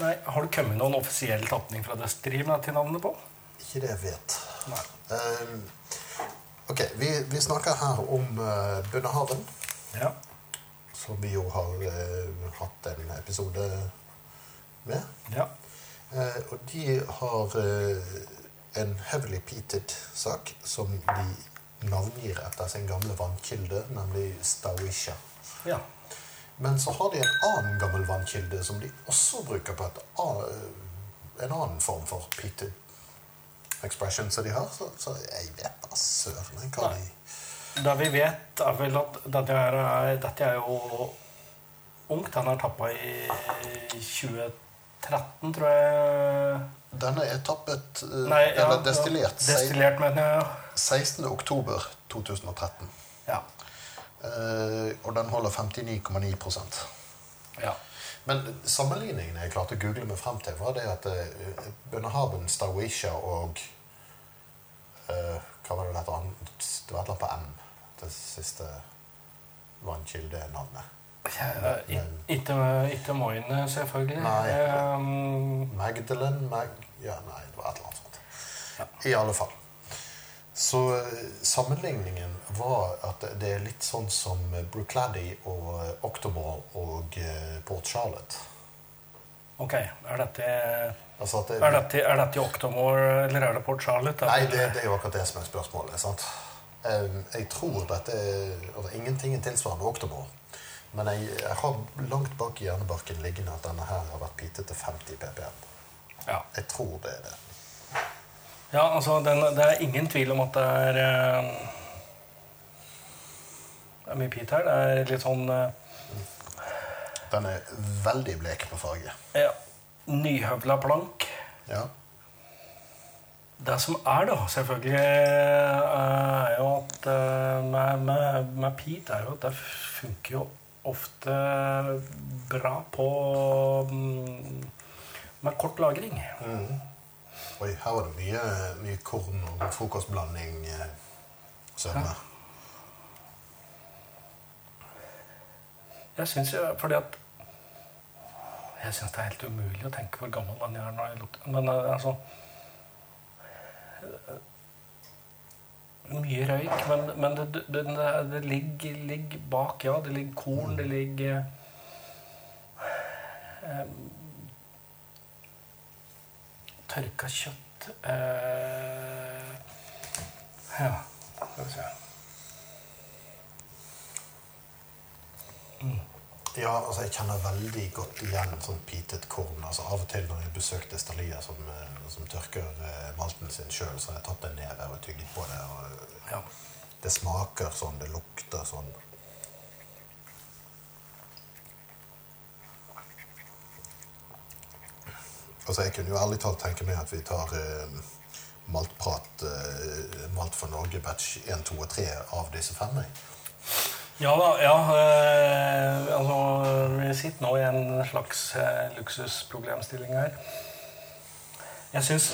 Nei, Har det kommet noen offisiell tapning fra med til navnet på? Ikke det jeg vet. Nei. Um, ok, vi, vi snakker her om uh, Bunnehaven. Ja. som vi jo har uh, hatt en episode med. ja. Uh, og de har uh, en heavily peated sak som de navngir etter sin gamle vannkilde, nemlig Stawisha. Ja. Men så har de en annen gammel vannkilde som de også bruker på et, en annen form for peated expression som de har. Så, så jeg vet da søren hva de Det vi vet, er vel at dette er, er- dette er jo ungt. Den er tappa i 2013, tror jeg. Denne er tappet eh, Nei, ja, Eller destillert Ja, destillert, mener jeg. 16. oktober 2013. Ja. Eh, og den holder 59,9% ja. Men sammenligningen jeg klarte å google meg frem til, var det at uh, Bundehaven, Stawisha og eh, Hva var det dette andre? Det var et eller annet på M, det siste vannkildenavnet. Ja, ikke Moine, selvfølgelig. Nei. Um, Magdalen Mag... Ja, nei, det var et eller annet sånt. Ja. I alle fall. Så eh, sammenligningen var at det er litt sånn som Brookladdy og eh, Octomore og eh, Port Charlotte. ok, er dette, Altså det, er dette, er dette Octomore, eller er det Port Charlotte? Nei, det, det er jo akkurat det som er spørsmålet. sant? Jeg tror dette altså, Ingenting er tilsvarende Octomore. Men jeg, jeg har langt bak i hjernebarken liggende at denne her har vært pitet til 50 ppm. Ja. Jeg tror det er det. Ja, altså, den, det er ingen tvil om at det er eh, Det er mye pit her. Det er litt sånn eh, Den er veldig blek på farge. ja, nyhøvla plank. Ja. Det som er, da, selvfølgelig, eh, er jo at med, med, med peat er jo at det funker jo ofte bra på mm, med kort lagring. Oi, her var det mye, mye korn og frokostblanding. eh, Sødme. Jeg syns jo fordi at Jeg syns det er helt umulig å tenke hvor gammel han er lukter Men eh, altså Mye røyk, men, men det, det, det ligger, ligger bak, ja. Det ligger korn, det ligger eh, Tørka kjøtt eh, Ja, skal vi se. Ja, altså jeg kjenner veldig godt igjen sånn pitet korn. altså Av og til når jeg besøker Stalia som, eh, som tørker eh, malten sin sjøl, så har jeg tatt en neve og tygget på det. og Ja. Det smaker sånn, det lukter sånn. Altså Jeg kunne jo ærlig talt tenke meg at vi tar eh, maltprat eh, Malt for Norge batch 1, 2 og 3 av disse fem. Ja da, ja. Eh, altså, vi sitter nå i en slags eh, luksusproblemstilling her. Jeg syns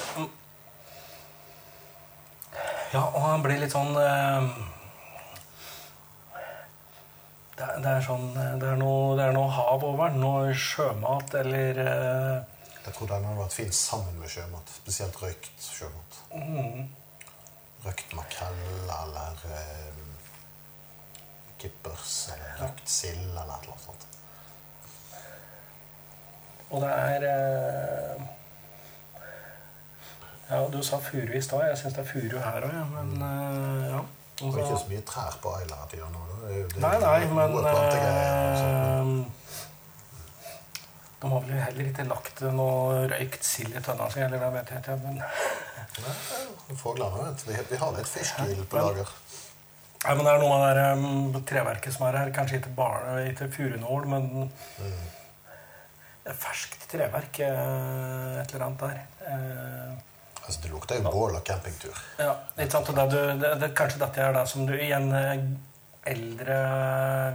Ja, og han blir litt sånn eh, det, det er sånn eh, Det er noe, det er noe hav over den. Noe sjømat eller Jeg tror den hadde vært fint sammen med sjømat. Spesielt røykt sjømat. Røkt makrell eller eh, kippers eller røkt sild eller noe sånt. Og det er eh, Ja, du sa furu i stad. Jeg syns det er furu her òg, ja. Men eh, ja. Det er ikke så- så mye trær på nå. da. Det er det er Nei, nei, men plantegreier og sånt. eh, De har vel heller ikke lagt noe røykt sild i tønna si, eller hva vet jeg. Men, Nei, Fuglene vet vi, vi har litt fiskgild på lager. nei, men det er noe av det um, treverket som er her. Kanskje ikke, bare- ikke furunål, men det er ferskt treverk. eh, Et eller annet der. Eh, Altså, det lukter jo bål og campingtur. Ja, ikke sant? Det, du, det, det, kanskje dette er det som du igjen en eh, eldre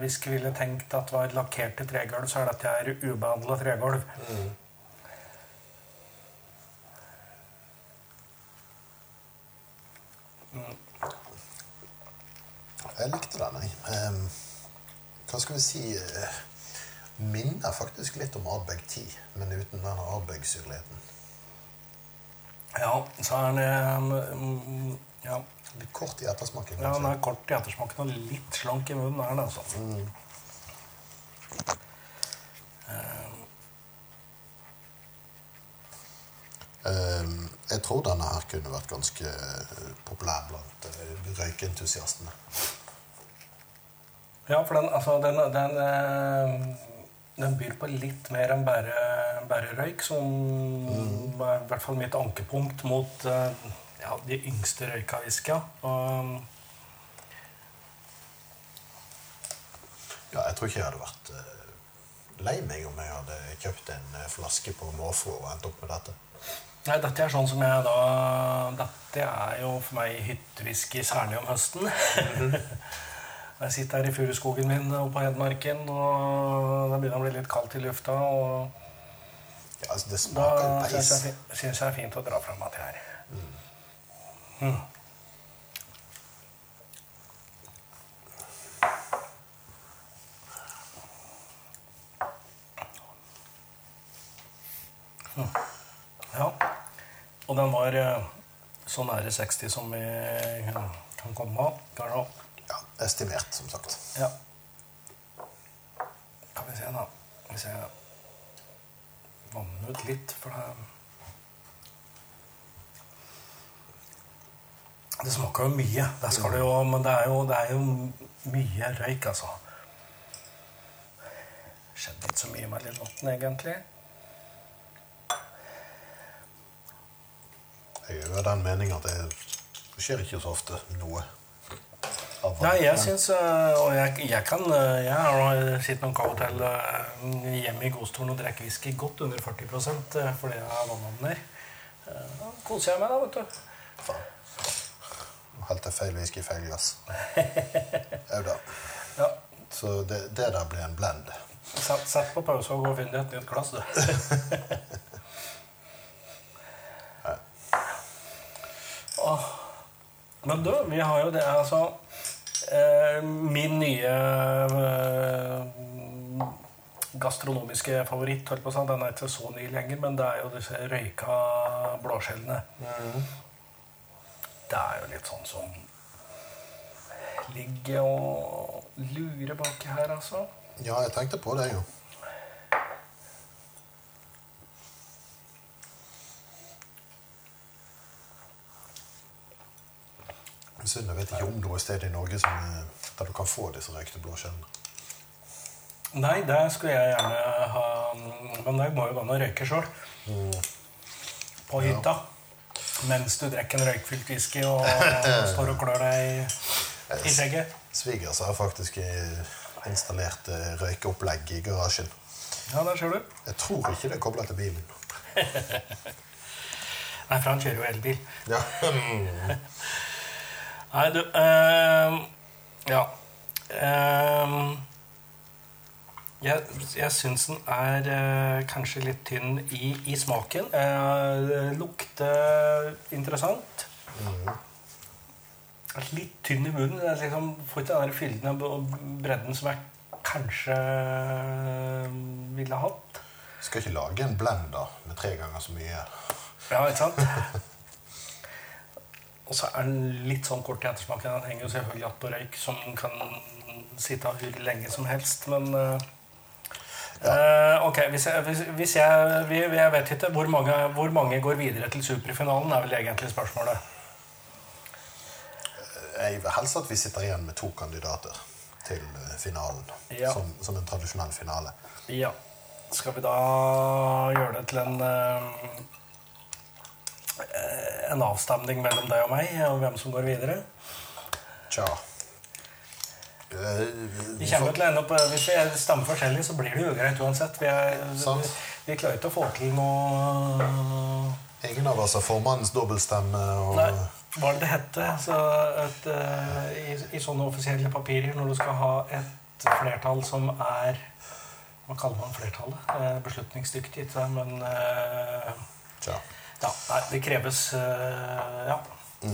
whisky ville tenkt at var lakkerte tregulv, så er dette her ubehandla tregulv. Jeg likte den, jeg. Ehm, hva skal vi si eh, Minner faktisk litt om Ardbeg 10, men uten den Ardbeg-syrligheten. Ja, så er eh, mm, ja, Litt kort i ettersmaken. ja, den er kort i ettersmaken og litt slank i munnen. er den altså. Ehm, jeg tror denne her kunne vært ganske eh, populær blant uh, røykeentusiastene. Ja, for den, altså, den, den, eh, den byr på litt mer enn bare, bare røyk, som er i hvert fall mitt ankepunkt mot eh, ja, de yngste røyka whiskyene. Og, Ja, jeg tror ikke jeg hadde vært eh, lei meg om jeg hadde kjøpt en eh, flaske på måfå og endt opp med dette. Nei, dette er sånn som jeg da Dette er jo for meg hyttewhisky, særlig om høsten. jeg sitter her i furuskogen min oppe på Hedmarken, og det begynner å bli litt kaldt i lufta. Og Ja, altså, det smaker da syns jeg, synes jeg er fint å dra fram jeg her. Mm. Mm. Ja. Og den var eh, så nære 60 som vi kan- kan komme. av. Ja, estimert, som sagt. Ja. Kan vi se, da. Hvis jeg vanner ut litt, for det Det smaker jo mye. Det skal det jo, men det er jo, det er jo mye røyk, altså. Det Skjedde ikke så mye med Lillevatn, egentlig. Jeg er jo av den mening at det, skjer ikke så ofte noe. Nei, jeg syns Og jeg, jeg kan øh, Jeg har sittet noen ganger til øh, hjemme i godstolen og drukket whisky godt under 40 øh, fordi jeg er. Eh, Da koser jeg meg, da, vet du. Faen. Nå helte feil whisky i feil glass. Au da. Ja. Så det, det der blir en blend. Sett, sett på pause og gå og finn deg et nytt glass, du. Men du, vi har jo det altså eh, Min nye eh, gastronomiske favoritt, holdt på å si, den er ikke så ny lenger, men det er jo disse røyka blåskjellene. Det er jo litt sånn som ligger og lurer baki her, altså. Ja, jeg tenkte på det, jo. Synd jeg vet ikke om noe sted i Norge som, eh, der du kan få disse røykte blåskjellene. Nei, det skulle jeg gjerne ha Men det må jo gå an å røyke sjøl. På hytta. Mens du drikker en røykfylt whisky og står og klør deg i- skjegget. Svigers har faktisk eh, installert eh, røykeopplegg i garasjen. Ja, der ser du. Jeg tror ikke det er kobla til bilen. Nei, for han kjører jo elbil. Ja. Nei, du ehm, Ja. Ehm, jeg jeg syns den er eh, kanskje litt tynn i, i smaken. Eh, lukter interessant. Litt tynn i munnen. Jeg liksom får ikke den der fylden og bredden som jeg kanskje ville hatt. Skal ikke lage en blender med tre ganger så mye. Ja, ikke sant? Og så er den litt sånn kort i ettersmaken. Den henger jo selvfølgelig igjen på røyk, som kan sitte hvor lenge som helst, men eh, eh, Ok, hvis jeg, hvis, hvis jeg vi- Jeg vet ikke. Hvor mange, hvor mange går videre til superfinalen, er vel egentlig spørsmålet. Jeg vil helst at vi sitter igjen med to kandidater til eh, finalen. Ja. Som, som en tradisjonell finale. Ja. Skal vi da gjøre det til en eh, En avstemning mellom deg og meg, og hvem som går videre? Tja. Vi kommer til å ende opp, eh, Hvis vi stemmer forskjellig, så blir det jo greit uansett. Vi, er, vi, vi klarer ikke å få til noe Ingen av oss har formannens dobbeltstemme. Og, Nei, hva er det heter så et, eh, i, i sånne offisielle papirer når du skal ha et flertall som er Hva kaller man flertallet? Eh, beslutningsdyktig, ikke men. Ja, nei, det kreves Ja. Ja.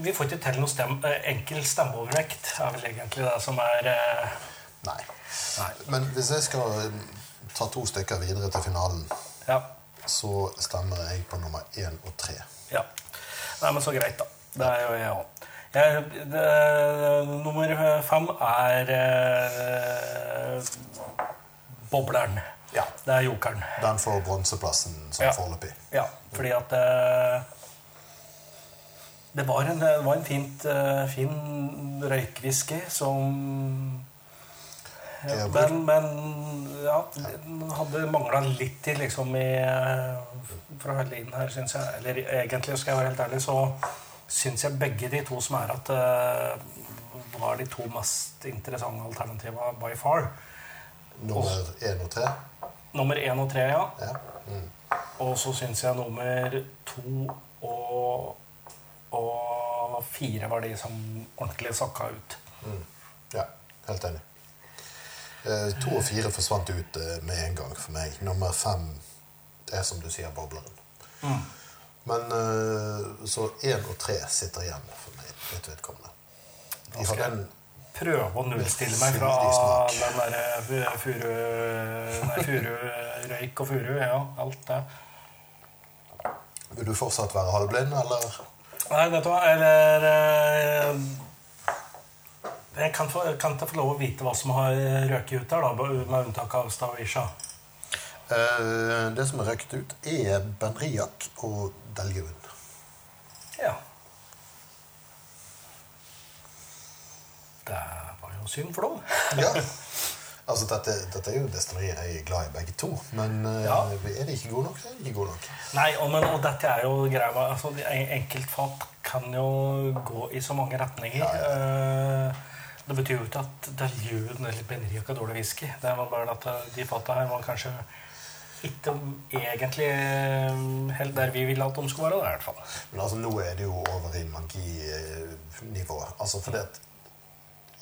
Vi får ikke til noe stem, eh, enkel stemmeovervekt, er vel egentlig det som er eh, Nei. Nei. Men hvis jeg skal eh, ta to stykker videre til finalen, Ja. så stemmer jeg på nummer én og tre. ja. Nei, men så greit, da. Det er jo jeg òg. Nummer fem er eh, Bobleren. Ja. Det er jokeren. Den får bronseplassen som Ja. foreløpig. Ja, fordi at eh, Det var en, det var en fint, eh, fin røykwhisky som ja, men, men ja, den hadde mangla litt til liksom i For å holde inn her, syns jeg. Eller egentlig, skal jeg være helt ærlig, så syns jeg begge de to som er at eh, var de to mest interessante alternativa by far. Nummer én og tre. Nummer én og tre, ja. Ja. Mm. Og så syns jeg nummer to og, og fire var de som ordentlig sakka ut. Mm. ja. Helt enig. Eh, to og fire forsvant ut eh, med en gang for meg. Nummer fem er som du sier, bobleren. Mm. Men eh, så én og tre sitter igjen for meg. Mitt vedkommende. Da skal jeg Prøve å nullstille meg fra den derre furu... Nei, furu, røyk og furu. Ja, alt det. Vil du fortsatt være halvblind, eller? Nei, vet du hva, eller eh, Jeg kan, få, kan ikke få lov å vite hva som har røket ut der, da, med unntak av Stavisha. Eh, det som er røkt ut, er Benriak og Delgun. Ja. Det var jo synd for dem. Ja. Altså, dette, dette er jo destillerier jeg er glad i begge to. Men eh, Ja. er de ikke gode nok, så er de ikke gode nok. Nei, og, men, og dette er jo greia med altså, Enkeltfat kan jo gå i så mange retninger. Eh, Det betyr jo ikke at det er ljuden eller Benriac er dårlig whisky. Det var bare at eh, de fata her var kanskje ikke egentlig helt der vi ville at de skulle være. I hvert fall. Men altså, nå er det jo over i maginivå. Altså, fordi at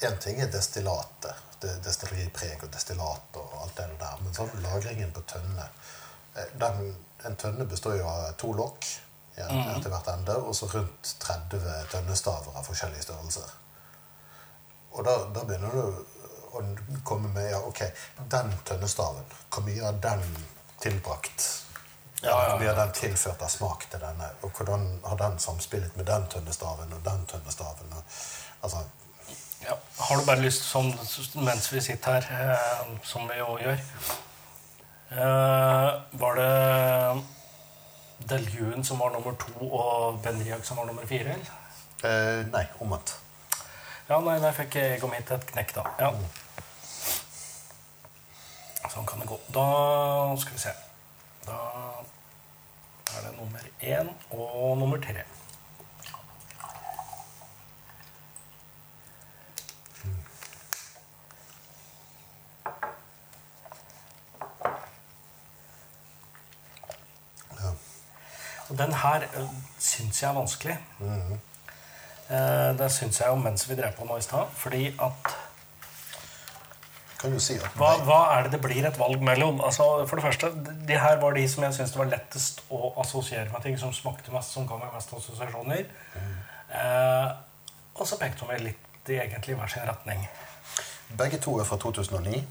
En ting er destillatet. Destilleripreg og destillat og alt det der. Men så har du lagringen på tønne eh, den, En tønne består jo av to lokk mm. etter hvert ende, og så rundt 30 tønnestaver av forskjellige størrelser. Og da, da begynner du å komme med ja, ok, den tønnestaven, hvor mye har den tilbrakt? Ja, ja, Hvor mye har den tilført av smak til denne? Og hvordan har den samspillet med den tønnestaven og den tønnestaven? Og, altså, Ja. Har du bare lyst, sånn mens vi sitter her, eh, som vi jo gjør eh, Var det Deljuen som var nummer to, og Benriak som var nummer fire? eller? eh, nei, omvendt. Ja, nei, der fikk jeg hit til et knekk, da. Ja. Sånn kan det gå. Da skal vi se. Da er det nummer én og nummer tre. Og den her syns jeg er vanskelig. Eh, det syns jeg jo mens vi drev på nå i stad. Fordi at Kan du si hva, hva er det det blir et valg mellom? Altså, for det første, De her var de som jeg syns det var lettest å assosiere med ting som smakte mest, som ga meg mest assosiasjoner. Eh, og så pekte hun meg litt i egentlig hver sin retning. begge to er fra 2009.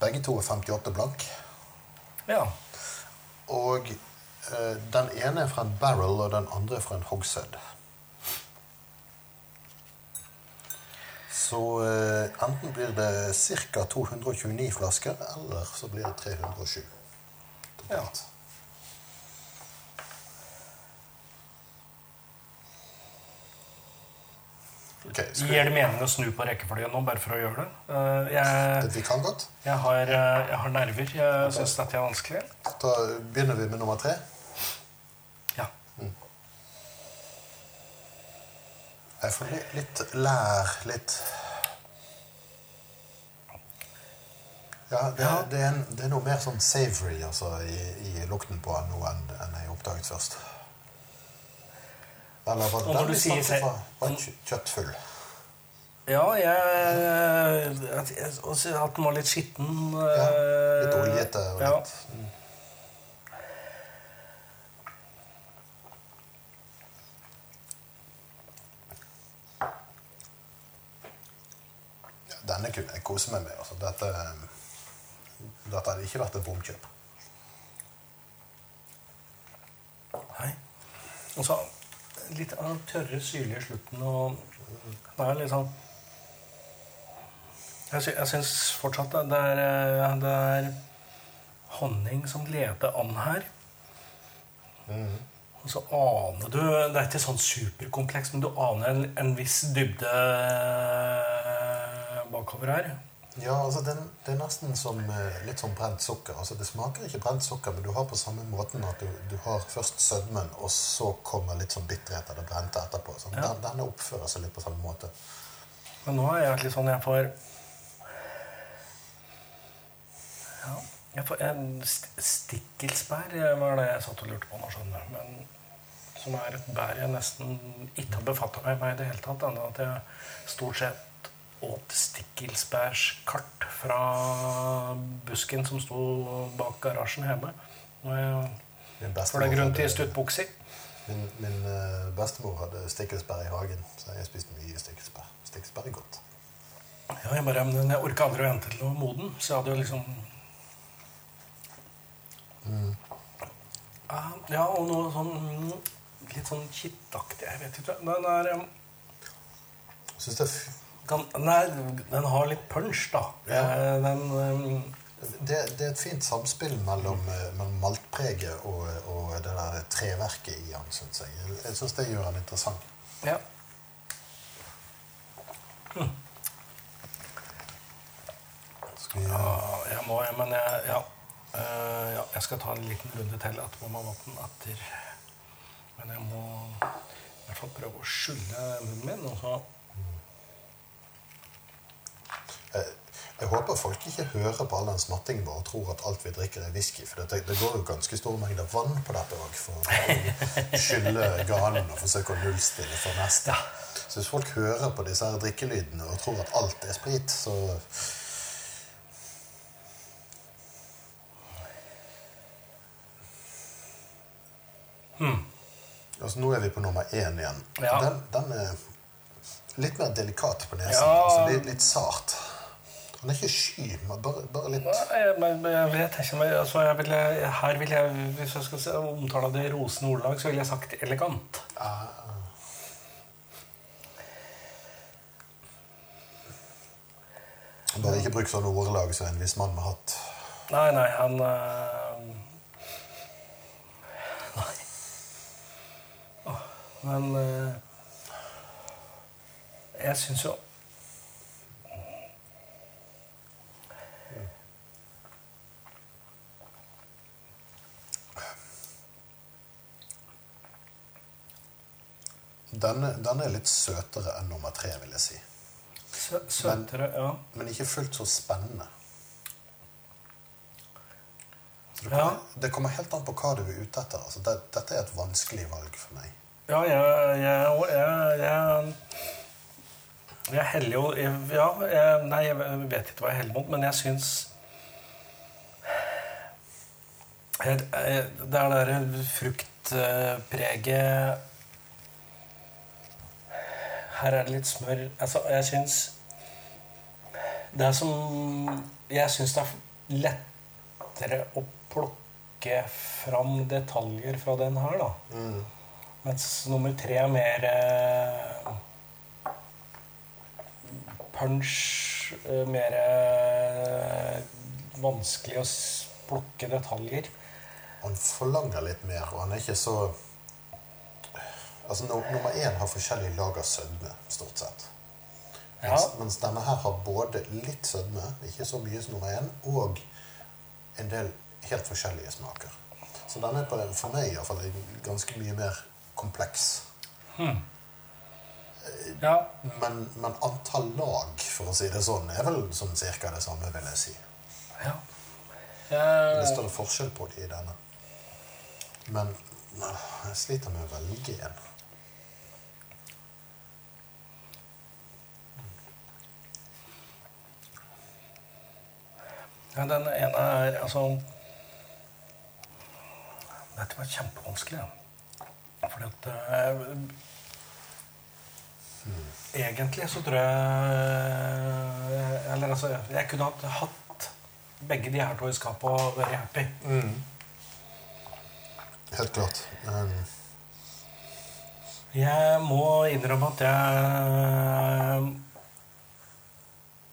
Begge to er 58 blank. Ja. Og den ene er fra en barrel, og den andre er fra en hogshead. Så eh, enten blir det ca. 229 flasker, eller så blir det 307. Ja. Okay, Gir det mening å snu på rekkefølgen nå, bare for å gjøre det? Eh, Jeg, vi kan godt. jeg, har, eh, jeg har nerver. Jeg syns dette er vanskelig. Da begynner vi med nummer tre. Jeg får litt, litt lær, litt Ja, det, Ja. Det, er en, det er noe mer sånn savory altså, i, i lukten på den nå enn, enn jeg oppdaget først. Eller var det den vi snakket se- var, kjøttfull? Ja, jeg, jeg, jeg At den var litt skitten. Ja, litt eh, oljete og litt mm. Ja, Denne kunne jeg kose meg med. Altså. Dette, dette hadde ikke vært et bomkjøp. Nei. Og så litt av den tørre, syrlige slutten. Og det er litt sånn Jeg, jeg syns fortsatt det er, eh, det er honning som leder an her. Og så aner du Det er ikke sånn superkompleks, men du aner en, en viss dybde bakover her. Ja, altså den, Det er nesten som eh, litt som brent sukker. Altså Det smaker ikke brent sukker, men du har på samme måten at du, du har først sødmen, og så kommer litt sånn bitterhet av det brente etterpå. Så Ja. den, denne oppfører seg litt på samme måte. Men nå er jeg litt sånn jeg får Ja, jeg får en st stikkelsbær eh, var det jeg satt og lurte på nå, skjønner du. Men som er et bær jeg nesten ikke har befatta meg med i det hele tatt. Enda at jeg stort sett åt stikkelsbærskart fra busken som sto bak garasjen hjemme. Når jeg Min fløy rundt i stuttbukser. Min, min eh, bestemor hadde stikkelsbær i hagen, så jeg spiste mye stikkelsbær. Stikkelsbær er godt. Ja, jeg bare, men jeg orka aldri å vente til var moden, så jeg hadde jo liksom mm. Ja, og noe sånn litt sånn kittaktig Jeg vet ikke. Den er um, Syns det, er kan, Nei, den har litt punch, da. Ja. Eh, Den um, det, det er et fint samspill mellom, eh, mellom maltpreget og, og det der treverket i den, syns jeg. Jeg- syns det gjør den interessant. Ja. Skal vi, ja. Jeg må Men jeg Ja. Uh, ja. Jeg skal ta en liten runde til etterpå med vann etter. Men jeg må i hvert fall prøve å skylle munnen min. Og så jeg, jeg håper folk ikke hører på all den smattingen vår og tror at alt vi drikker, er whisky. For det, det går jo ganske store mengder vann på dette òg for å skylle ganen og forsøke å nullstille for neste. Så hvis folk hører på disse her drikkelydene og tror at alt er sprit, så Altså, nå er vi på nummer én igjen. Ja. Den, den er litt mer delikat på nesen. Ja. Altså, litt, litt sart. Den er ikke sky, men bare, bare litt Nei, men jeg vet ikke men, altså, jeg vil, Her vil jeg, Hvis jeg skal omtale det i rosende ordelag, så ville jeg sagt elegant. ah, Bare ikke bruk sånne ordelag som en viss mann med hatt. Nei, nei, han øh... Nei. Åh, men øh... Jeg syns jo Denne, denne er litt søtere enn nummer tre, vil jeg si. sø søtere Ja. Men ikke fullt så spennende. Så det, Ja. kommer, det kommer helt an på hva du er ute etter. Altså, det, dette er et vanskelig valg for meg. Ja, jeg, jeg, jeg, jeg, jeg heller jo Ja, jeg, nei, jeg vet ikke hva jeg heller mot, men jeg syns Det er det fruktpreget Her er det litt smør Altså, jeg syns Det er som Jeg syns det er lettere å plukke fram detaljer fra den her, da. Mm. Mens nummer tre er mer eh, punch, eh, mer eh, vanskelig å plukke detaljer. Han forlanger litt mer, og han er ikke så Altså, no, Nummer én har forskjellig lag av sødme, stort sett. Ja. Mens, mens denne her har både litt sødme, ikke så mye som nummer én, og en del helt forskjellige smaker. Så denne er på, for meg i hvert fall ganske mye mer kompleks. Ja, Men, men antall lag, for å si det sånn, er vel sånn cirka det samme, vil jeg si. ja. Det står Eh, forskjell på de i denne. Men øh, jeg sliter med å velge en. Ja, den ene er altså Dette var kjempevanskelig. Fordi at eh, Egentlig så tror jeg Eller altså Jeg kunne hatt, hatt begge de her to i skapet og vært happy. Helt klart. Um, Jeg må innrømme at jeg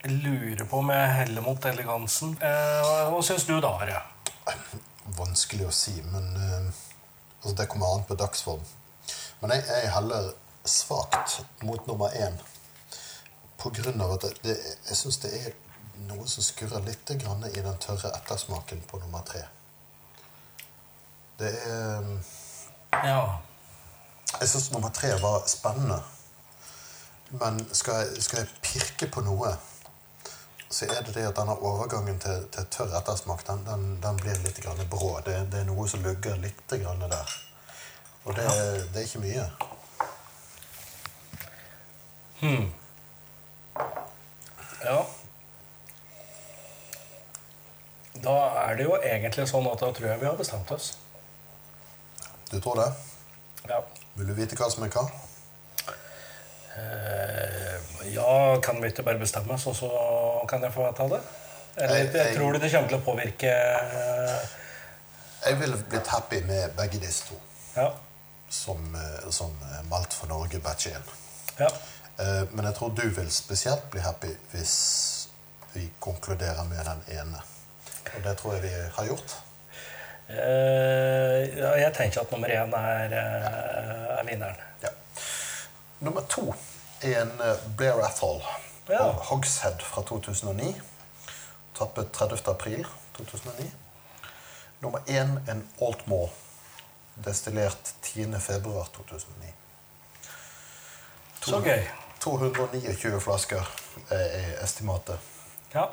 lurer på om jeg heller mot elegansen. Eh, Hva syns du da, Are? vanskelig å si, men øh, altså det kommer an på dagsform. Men jeg, jeg heller svakt mot nummer én på grunn av at det, det, jeg syns det er noe som skurrer litt grann i den tørre ettersmaken på nummer tre. Det er um, Ja. Jeg syns nummer tre var spennende. Men skal jeg, skal jeg pirke på noe, så er det det at denne overgangen til, til tørr ettersmak den, den, den blir litt grann brå. Det, det er noe som lugger litt grann der. Og det, det er ikke mye. Hmm. ja. Da er det jo egentlig sånn at da tror jeg vi har bestemt oss. Du tror det? Ja. Vil du vite hva som er hva? Eh, ja, kan vi ikke bare bestemme oss, og så kan jeg få ta det? Eller Jeg- jeg- tror du det kommer til å påvirke Jeg ville blitt happy med begge disse to. Ja. Som, eh, som eh, Malt for Norge batch 1. ja. Eh, Men jeg tror du vil spesielt bli happy hvis vi konkluderer med den ene. Og det tror jeg vi har gjort. Eh, ja, jeg tenker at nummer én er, eh, er vinneren. Ja. Nummer to er en eh, Blair Athol Ja. og Hogshead fra 2009. Tappet 30. april 2009. Nummer én en Altmore, destillert 10. februar 2009. Så gøy. 229 flasker er estimatet. Ja.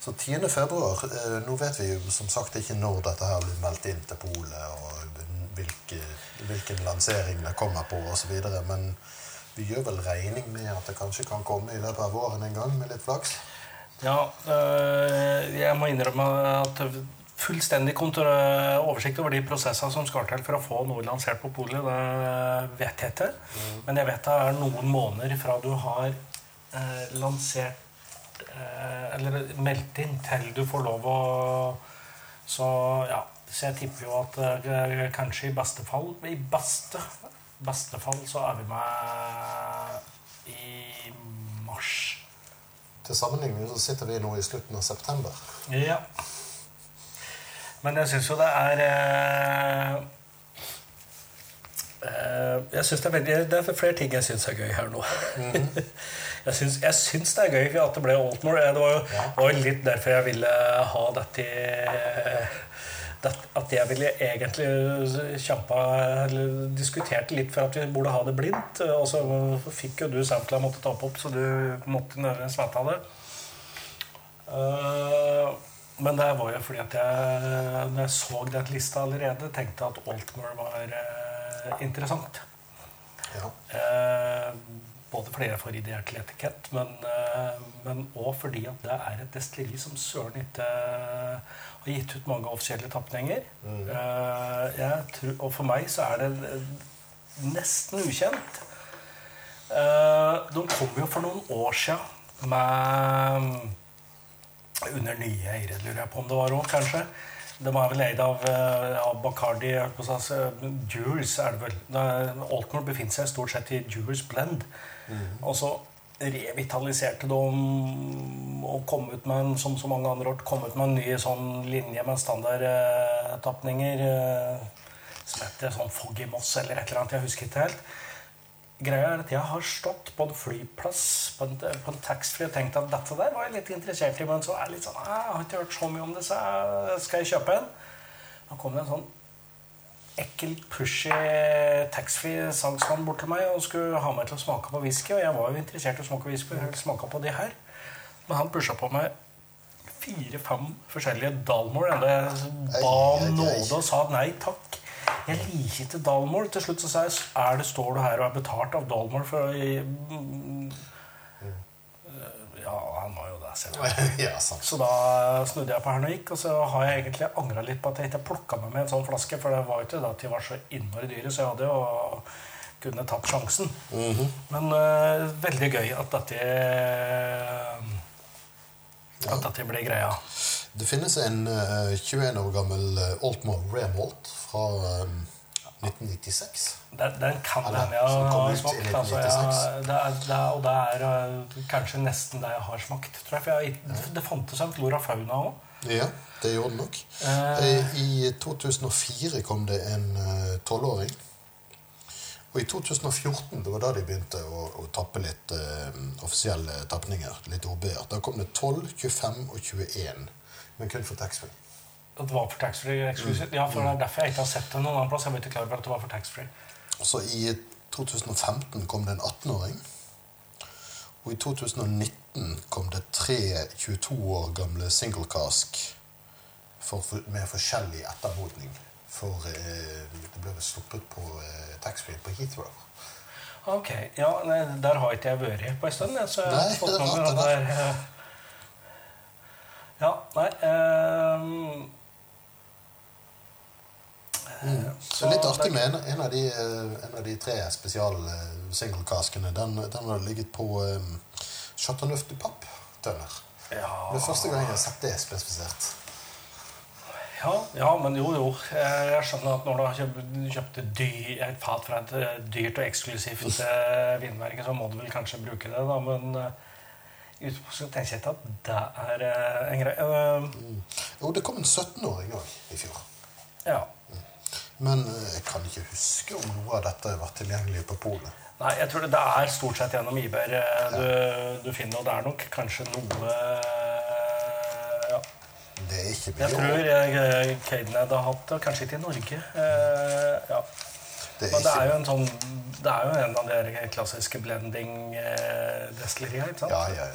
Så 10. februar eh, Nå vet vi jo som sagt ikke når dette her blir meldt inn til polet, og hvilke, hvilken lansering det kommer på osv. Men vi gjør vel regning med at det kanskje kan komme i løpet av våren en gang, med litt flaks. ja eh, jeg må innrømme at fullstendig oversikt over de prosessene som skal til for å få noe lansert på polet, det vet jeg ikke. Men jeg vet det er noen måneder fra du har eh, lansert eh, Eller meldt inn til du får lov å Så ja. Så jeg tipper jo at eh, kanskje i beste fall I beste, beste fall så er vi med i mars. Til sammenligning så sitter vi nå i slutten av september. Ja. Men jeg syns jo det er eh, eh, Jeg synes det er veldig Det er flere ting jeg syns er gøy her nå. jeg, syns, jeg syns det er gøy at det ble Altmore. Det var jo, ja. var litt derfor jeg ville ha dette i At jeg ville egentlig kjempa Eller diskutert litt for at vi burde ha det blindt. Og så fikk jo du sampla måtte ta opp, så du måtte nødvendigvis vite det. Eh, men det var jo fordi at jeg, når jeg så den lista allerede, tenkte at Altmore var eh, interessant. Ja. Eh, både fordi jeg får ideert til etikett, men men òg fordi at det er et destilleri som søren ikke har gitt ut mange offisielle tapninger. Mm. jeg tror, og for meg så er det eh, nesten ukjent. Eh, de kom jo for noen år siden med Under nye eiere, lurer jeg på om det var òg, kanskje. De er vel eid av, eh, av Bacardi altså, Jewels er det vel. Altmore befinner seg stort sett i Jewels Blend. Og så revitaliserte dem og kom ut med en, som så mange andre år, kom ut med en ny sånn linje med standardtapninger. Eh, som heter sånn Foggy Moss eller et eller annet. Jeg husker ikke helt. Greia er at Jeg har stått på en flyplass på en, på en taxfree og tenkt at dette der var jeg litt interessert i, men så er jeg litt sånn «Ah, Jeg har ikke hørt så mye om det, så skal jeg kjøpe en? Da kom det en sånn ekkel, pushy taxfree-salgsmann bort til meg og skulle ha meg til å smake på whisky. Og jeg var jo interessert i å smake whisky, og jeg smake på de her. Men han pusha på meg fire-fem forskjellige Dalmore. Jeg ba om nåde og sa nei takk. Jeg liker ikke Dalmore. Til slutt så sa jeg er det står du her og er betalt av Dalmore for å mm, Ja, han var jo det. Ja. Så da snudde jeg på her og gikk, og så har jeg egentlig angra litt på at jeg ikke plukka med meg en sånn flaske, for det var jo ikke det at de var så innmari dyre, så jeg hadde jo kunne tatt sjansen. Men uh, veldig gøy at dette At dette ble greia. Det finnes en uh, 21 år gammel uh, Altmore Remalt fra eh, 1996. Den, den kan hende jeg har smakt. Altså, jeg, det er, det er, og det er eh, kanskje nesten det jeg har smakt. Tror jeg, jeg, det fantes en Flora Fauna òg. Ja, det gjorde det nok. Eh. Eh, I 2004 kom det en tolvåring. Og i 2014, det var da de begynte å, å tappe litt eh, offisielle tapninger. Litt OB-er. Da kom det 12, 25 og 21. Men kun for taxfree. At det var for taxfree eksklusivt. Ja, for det er derfor jeg ikke har sett det noen annen plass. Jeg var ikke klar over at det var for taxfree. Så i 2015 kom det en 18-åring. Og i 2019 kom det tre 22 år gamle single cask for, med forskjellig ettermodning. For eh, det ble sluppet på eh, taxfree på Heathrow. Ok, ja, nei, Der har ikke jeg vært på en stund. Så jeg har fått med meg det der. Ja, nei ehm, eh, Så litt artig med en, en, av de, eh, en av de tre spesial eh. Den, den har ligget på um, Chateauneuf du Papp-tønner. Ja, Det er første gang jeg har sett det spesifisert. ja, ja, men jo, jo. Jeg skjønner at når du har kjøpt, et, fat fra et dyrt og eksklusivt vinmerke, så må du vel kanskje bruke det, da. Men i utgangspunktet tenker jeg ikke at det er en greie. Mm. Jo, det kom en 17-åring òg i fjor. ja. Men eh, jeg kan ikke huske om noe av dette har vært tilgjengelig på polet. Nei, jeg tror det, det er stort sett gjennom Iber eh, du, du finner, og det er nok kanskje noe eh, ja. Det er ikke Jeg mye. tror Caden hadde hatt det, kanskje ikke i Norge. eh, ja. Det er Men det er jo en sånn Det er jo en av de klassiske blending-destilleriene, ikke sant? ja, ja, ja.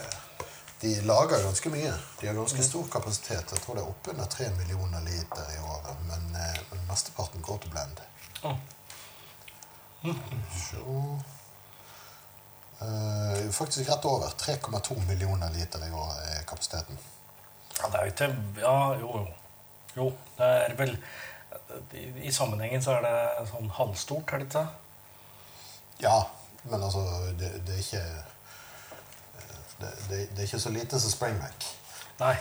De lager ganske mye. De har ganske stor kapasitet. Jeg tror det er oppunder 3 millioner liter i året. Men, eh, men mesteparten går til blend. Mm. Så eh, Faktisk rett over. 3,2 millioner liter i året er kapasiteten. Ja, det er jo ikke Ja, jo, jo. Jo, det er vel I, i sammenhengen så er det sånn halvstort, er det ikke? Ja, men altså Det, det er ikke det, det, det er ikke så lite som Springback. Nei.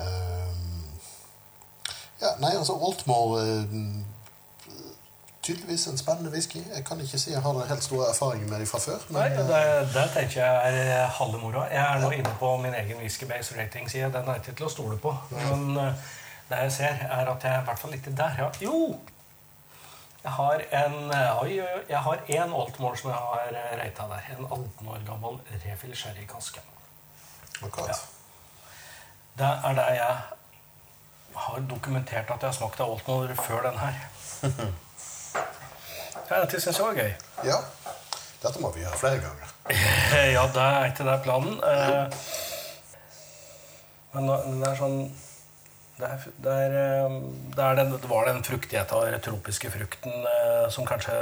Um, ja, nei, altså Altmore eh, Tydeligvis en spennende whisky. Jeg kan ikke si jeg har helt store erfaringer med dem fra før. Nei, det, eh, det tenker jeg er eh, halve moroa. Jeg er nå inne på min egen whiskybase rating-side. Den er ikke til å stole på. Men eh, det jeg ser, er at jeg i hvert fall ikke der. Ja. Jo! Jeg har en oi, jeg har én oldemor som jeg har eh, der. En 18 år gammel refill sherrykaske. akkurat. Det er det jeg har dokumentert at jeg har smakt av oldemor før den her. Ja, Dette syns jeg var gøy. Ja. Dette må vi gjøre flere ganger. Ja, det er ikke det planen. Eh, Men den er sånn Det, er, det, er, eh, det, er den, det var den fruktigheta, den tropiske frukten, eh, som kanskje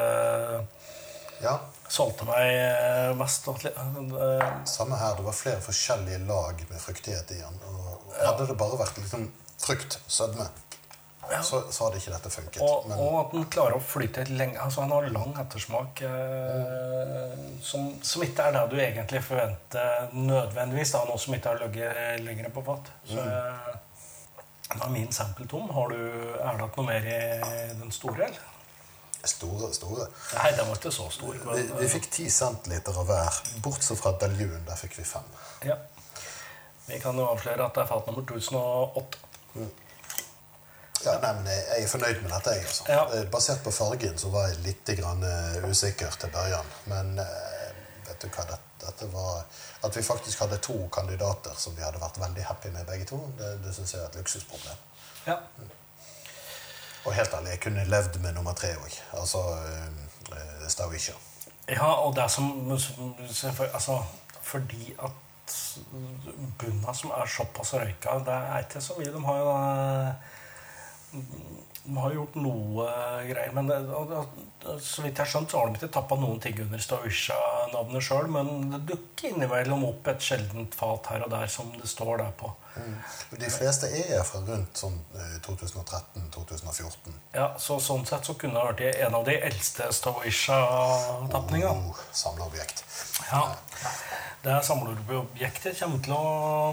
Ja, solgte meg eh, mest. eh, Samme her. Det var flere forskjellige lag med fruktighet i den. hadde hadde det bare vært liksom frukt, sødme, så, så hadde ikke dette funket. Og, Men og at den klarer å flyte lenge. Altså Han har lang ettersmak eh, som, som ikke er det du egentlig forventer nødvendigvis. da, Noe som ikke har ligget lenger på fat. Så eh, da er min sample tom. Har du, er det noe mer i den store? eller? store, store. Nei, den var ikke så stor. Vi, Men, vi fikk ti centiliter av hver, bortsett fra Daljun. Der fikk vi fem. ja. Vi kan jo avsløre at det er fat nummer 1008. Ja, nei, men jeg, jeg er fornøyd med dette. jeg, altså. Ja. Eh, Basert på fargen så var jeg litt grann, eh, usikker til børjan. Men eh, vet du hva, det, dette var At vi faktisk hadde to kandidater som vi hadde vært veldig happy med begge to, det, det syns jeg er et luksusproblem. Ja. Og helt ærlig, jeg kunne levd med nummer tre òg. Altså uh, Stavisha. Ja, og det er som altså, Fordi at bunna som er såpass røyka Det er ikke så mye. De har jo eh, de har gjort noe greier. Men det, og, så vidt jeg har skjønt, så har de ikke tappa noen ting under Stavisha-navnet sjøl. Men det dukker innimellom opp et sjeldent fat her og der som det står der på. De fleste er fra rundt sånn eh, 2013-2014. Ja, så Sånn sett så kunne det vært en av de eldste Stavisha-tapningene. Oh, Samleobjekt. Ja. Det samleobjektet kommer til å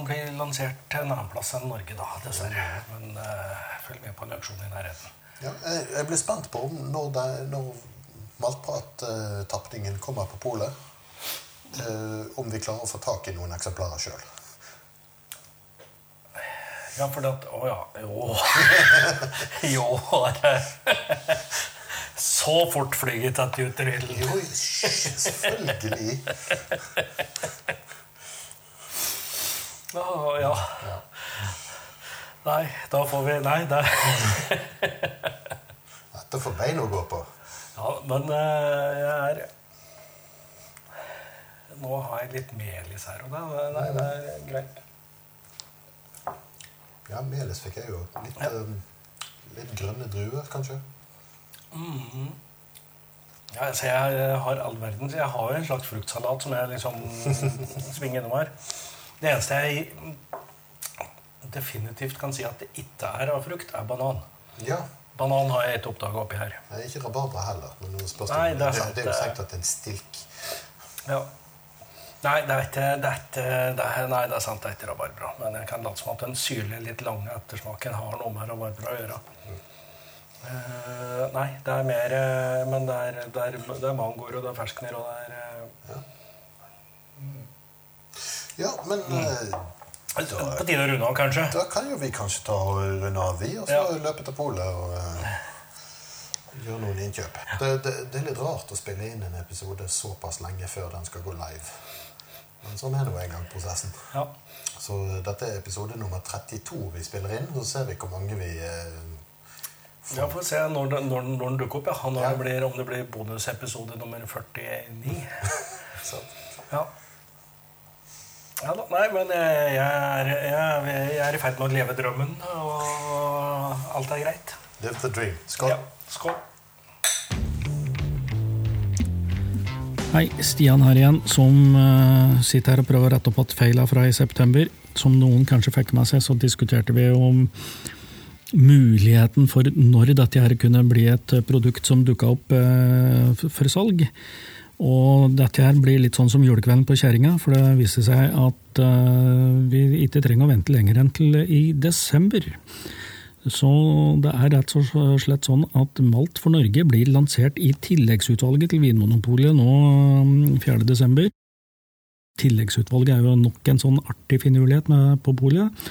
bli lansert til en annen plass enn Norge, da, dessverre. Men uh, følg med på en auksjon i nærheten. Ja, jeg, jeg blir spent på om når, det, når Maltprat-tapningen kommer på polet, Uh, om vi klarer å få tak i noen eksemplarer sjøl. Ja, for at Å ja. Jo. jo det Så fort flyr rullen. Jo, selvfølgelig. Ja, ja. Nei, da får vi Nei, det Dette får bein å gå på. Ja, men eh, jeg er Nå har jeg litt melis her og der. Nei, det er greit. Ja, melis fikk jeg jo. Litt, Ja. um, litt grønne druer, kanskje. Ja, altså jeg har all verden, så Jeg har jo en slags fruktsalat som jeg liksom svinger innom her. Det eneste jeg definitivt kan si at det ikke er av frukt, er banan. Ja. Banan har jeg ikke oppdaga oppi her. Nei, Ikke rabarbra heller. Men noen spørsmål. Nei, det, det er sant, det er jo sagt at det- er en stilk. Ja. Nei, det er ikke, det er ikke det er, Nei, det er sant, det er ikke rabarbra. Men jeg kan late som at den syrlige, litt lange ettersmaken har noe med rabarbra å gjøre. Uh, nei, det er mer eh, Men det er, det er, det er mangoer, og det er ferskner, og det er eh, Ja, men eh, På tide å runde av, kanskje? da kan jo vi kanskje ta og runde av, vi, og så Ja. løpe til polet og uh, gjøre noen innkjøp. Det, det, det er litt rart å spille inn en episode såpass lenge før den skal gå live. Men sånn er nå en gang prosessen. Ja. Så dette er episode nummer 32 vi spiller inn. Så ser vi hvor mange vi eh, Ja, får se når, den- når, den- når den dukker opp. Ja. Når Ja. det blir, om det blir bonusepisode nummer 49. så. Ja. ja da, nei, men jeg, er, jeg, jeg er i ferd med å leve drømmen, og alt er greit. Live the dream. Skål. Ja. Skål. Hei, Stian her igjen, som eh, sitter her og prøver å rette opp at feila fra i september. Som noen kanskje fikk med seg, så diskuterte vi om muligheten for når dette her kunne bli et produkt som dukka opp eh, for salg. Og dette her blir litt sånn som julekvelden på kjerringa, for det viste seg at eh, vi ikke trenger å vente lenger enn til i desember. Så det er rett og slett sånn at Malt for Norge blir lansert i tilleggsutvalget til Vinmonopolet nå mm, 4. desember. Tilleggsutvalget er jo nok en sånn artig finurlighet på polet,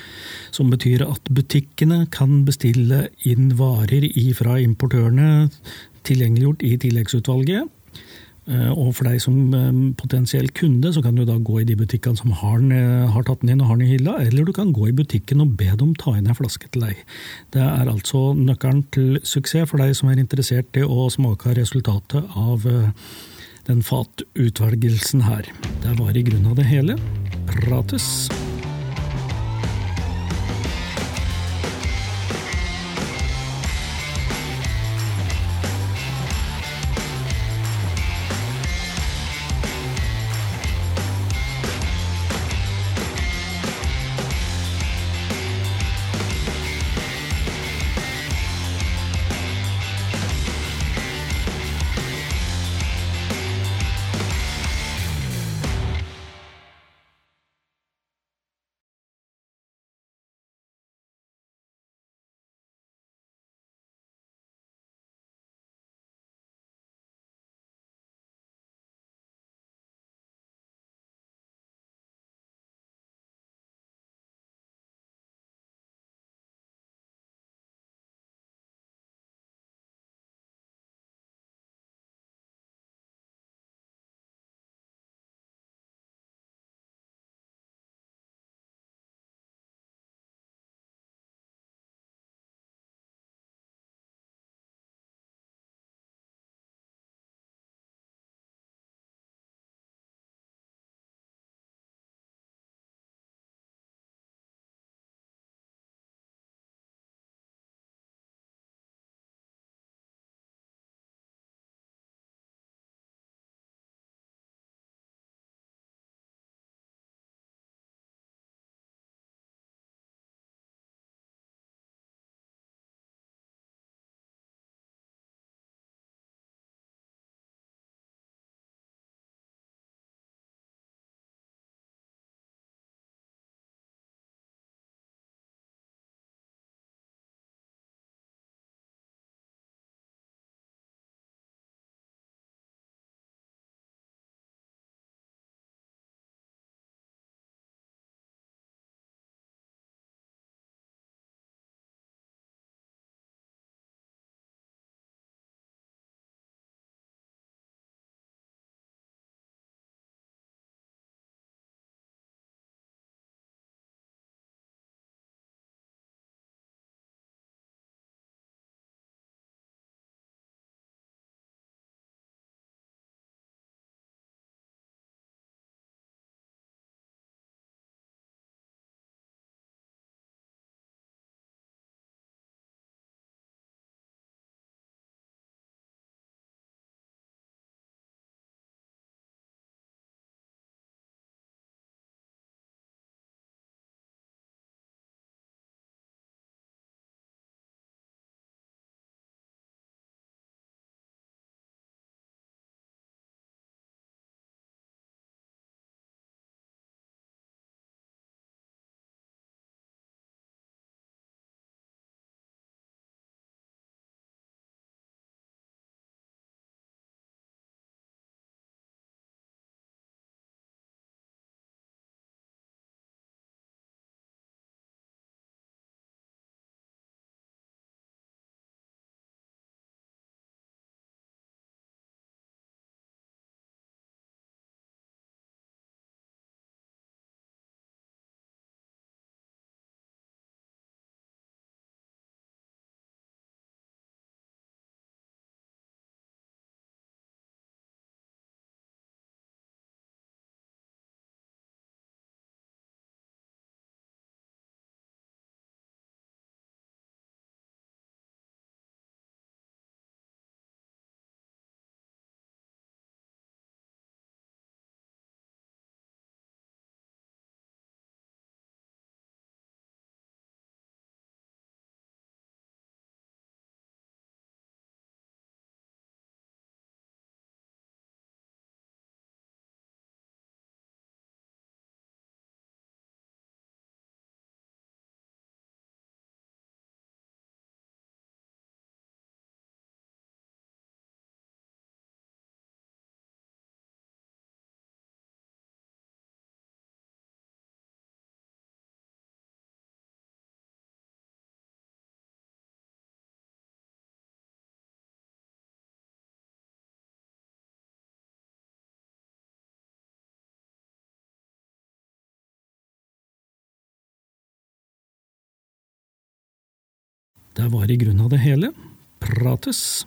som betyr at butikkene kan bestille inn varer fra importørene tilgjengeliggjort i tilleggsutvalget. Eh, Og for deg som eh, potensiell kunde, så kan du da gå i de butikkene som har, den, eh, har tatt den inn og har den i hylla, eller du kan gå i butikken og be dem ta inn en flaske til deg. Det er altså nøkkelen til suksess for deg som er interessert i å smake resultatet av den fatutvelgelsen her. Det var i grunnen av det hele. Prates! Det var i grunnen av det hele. Prates!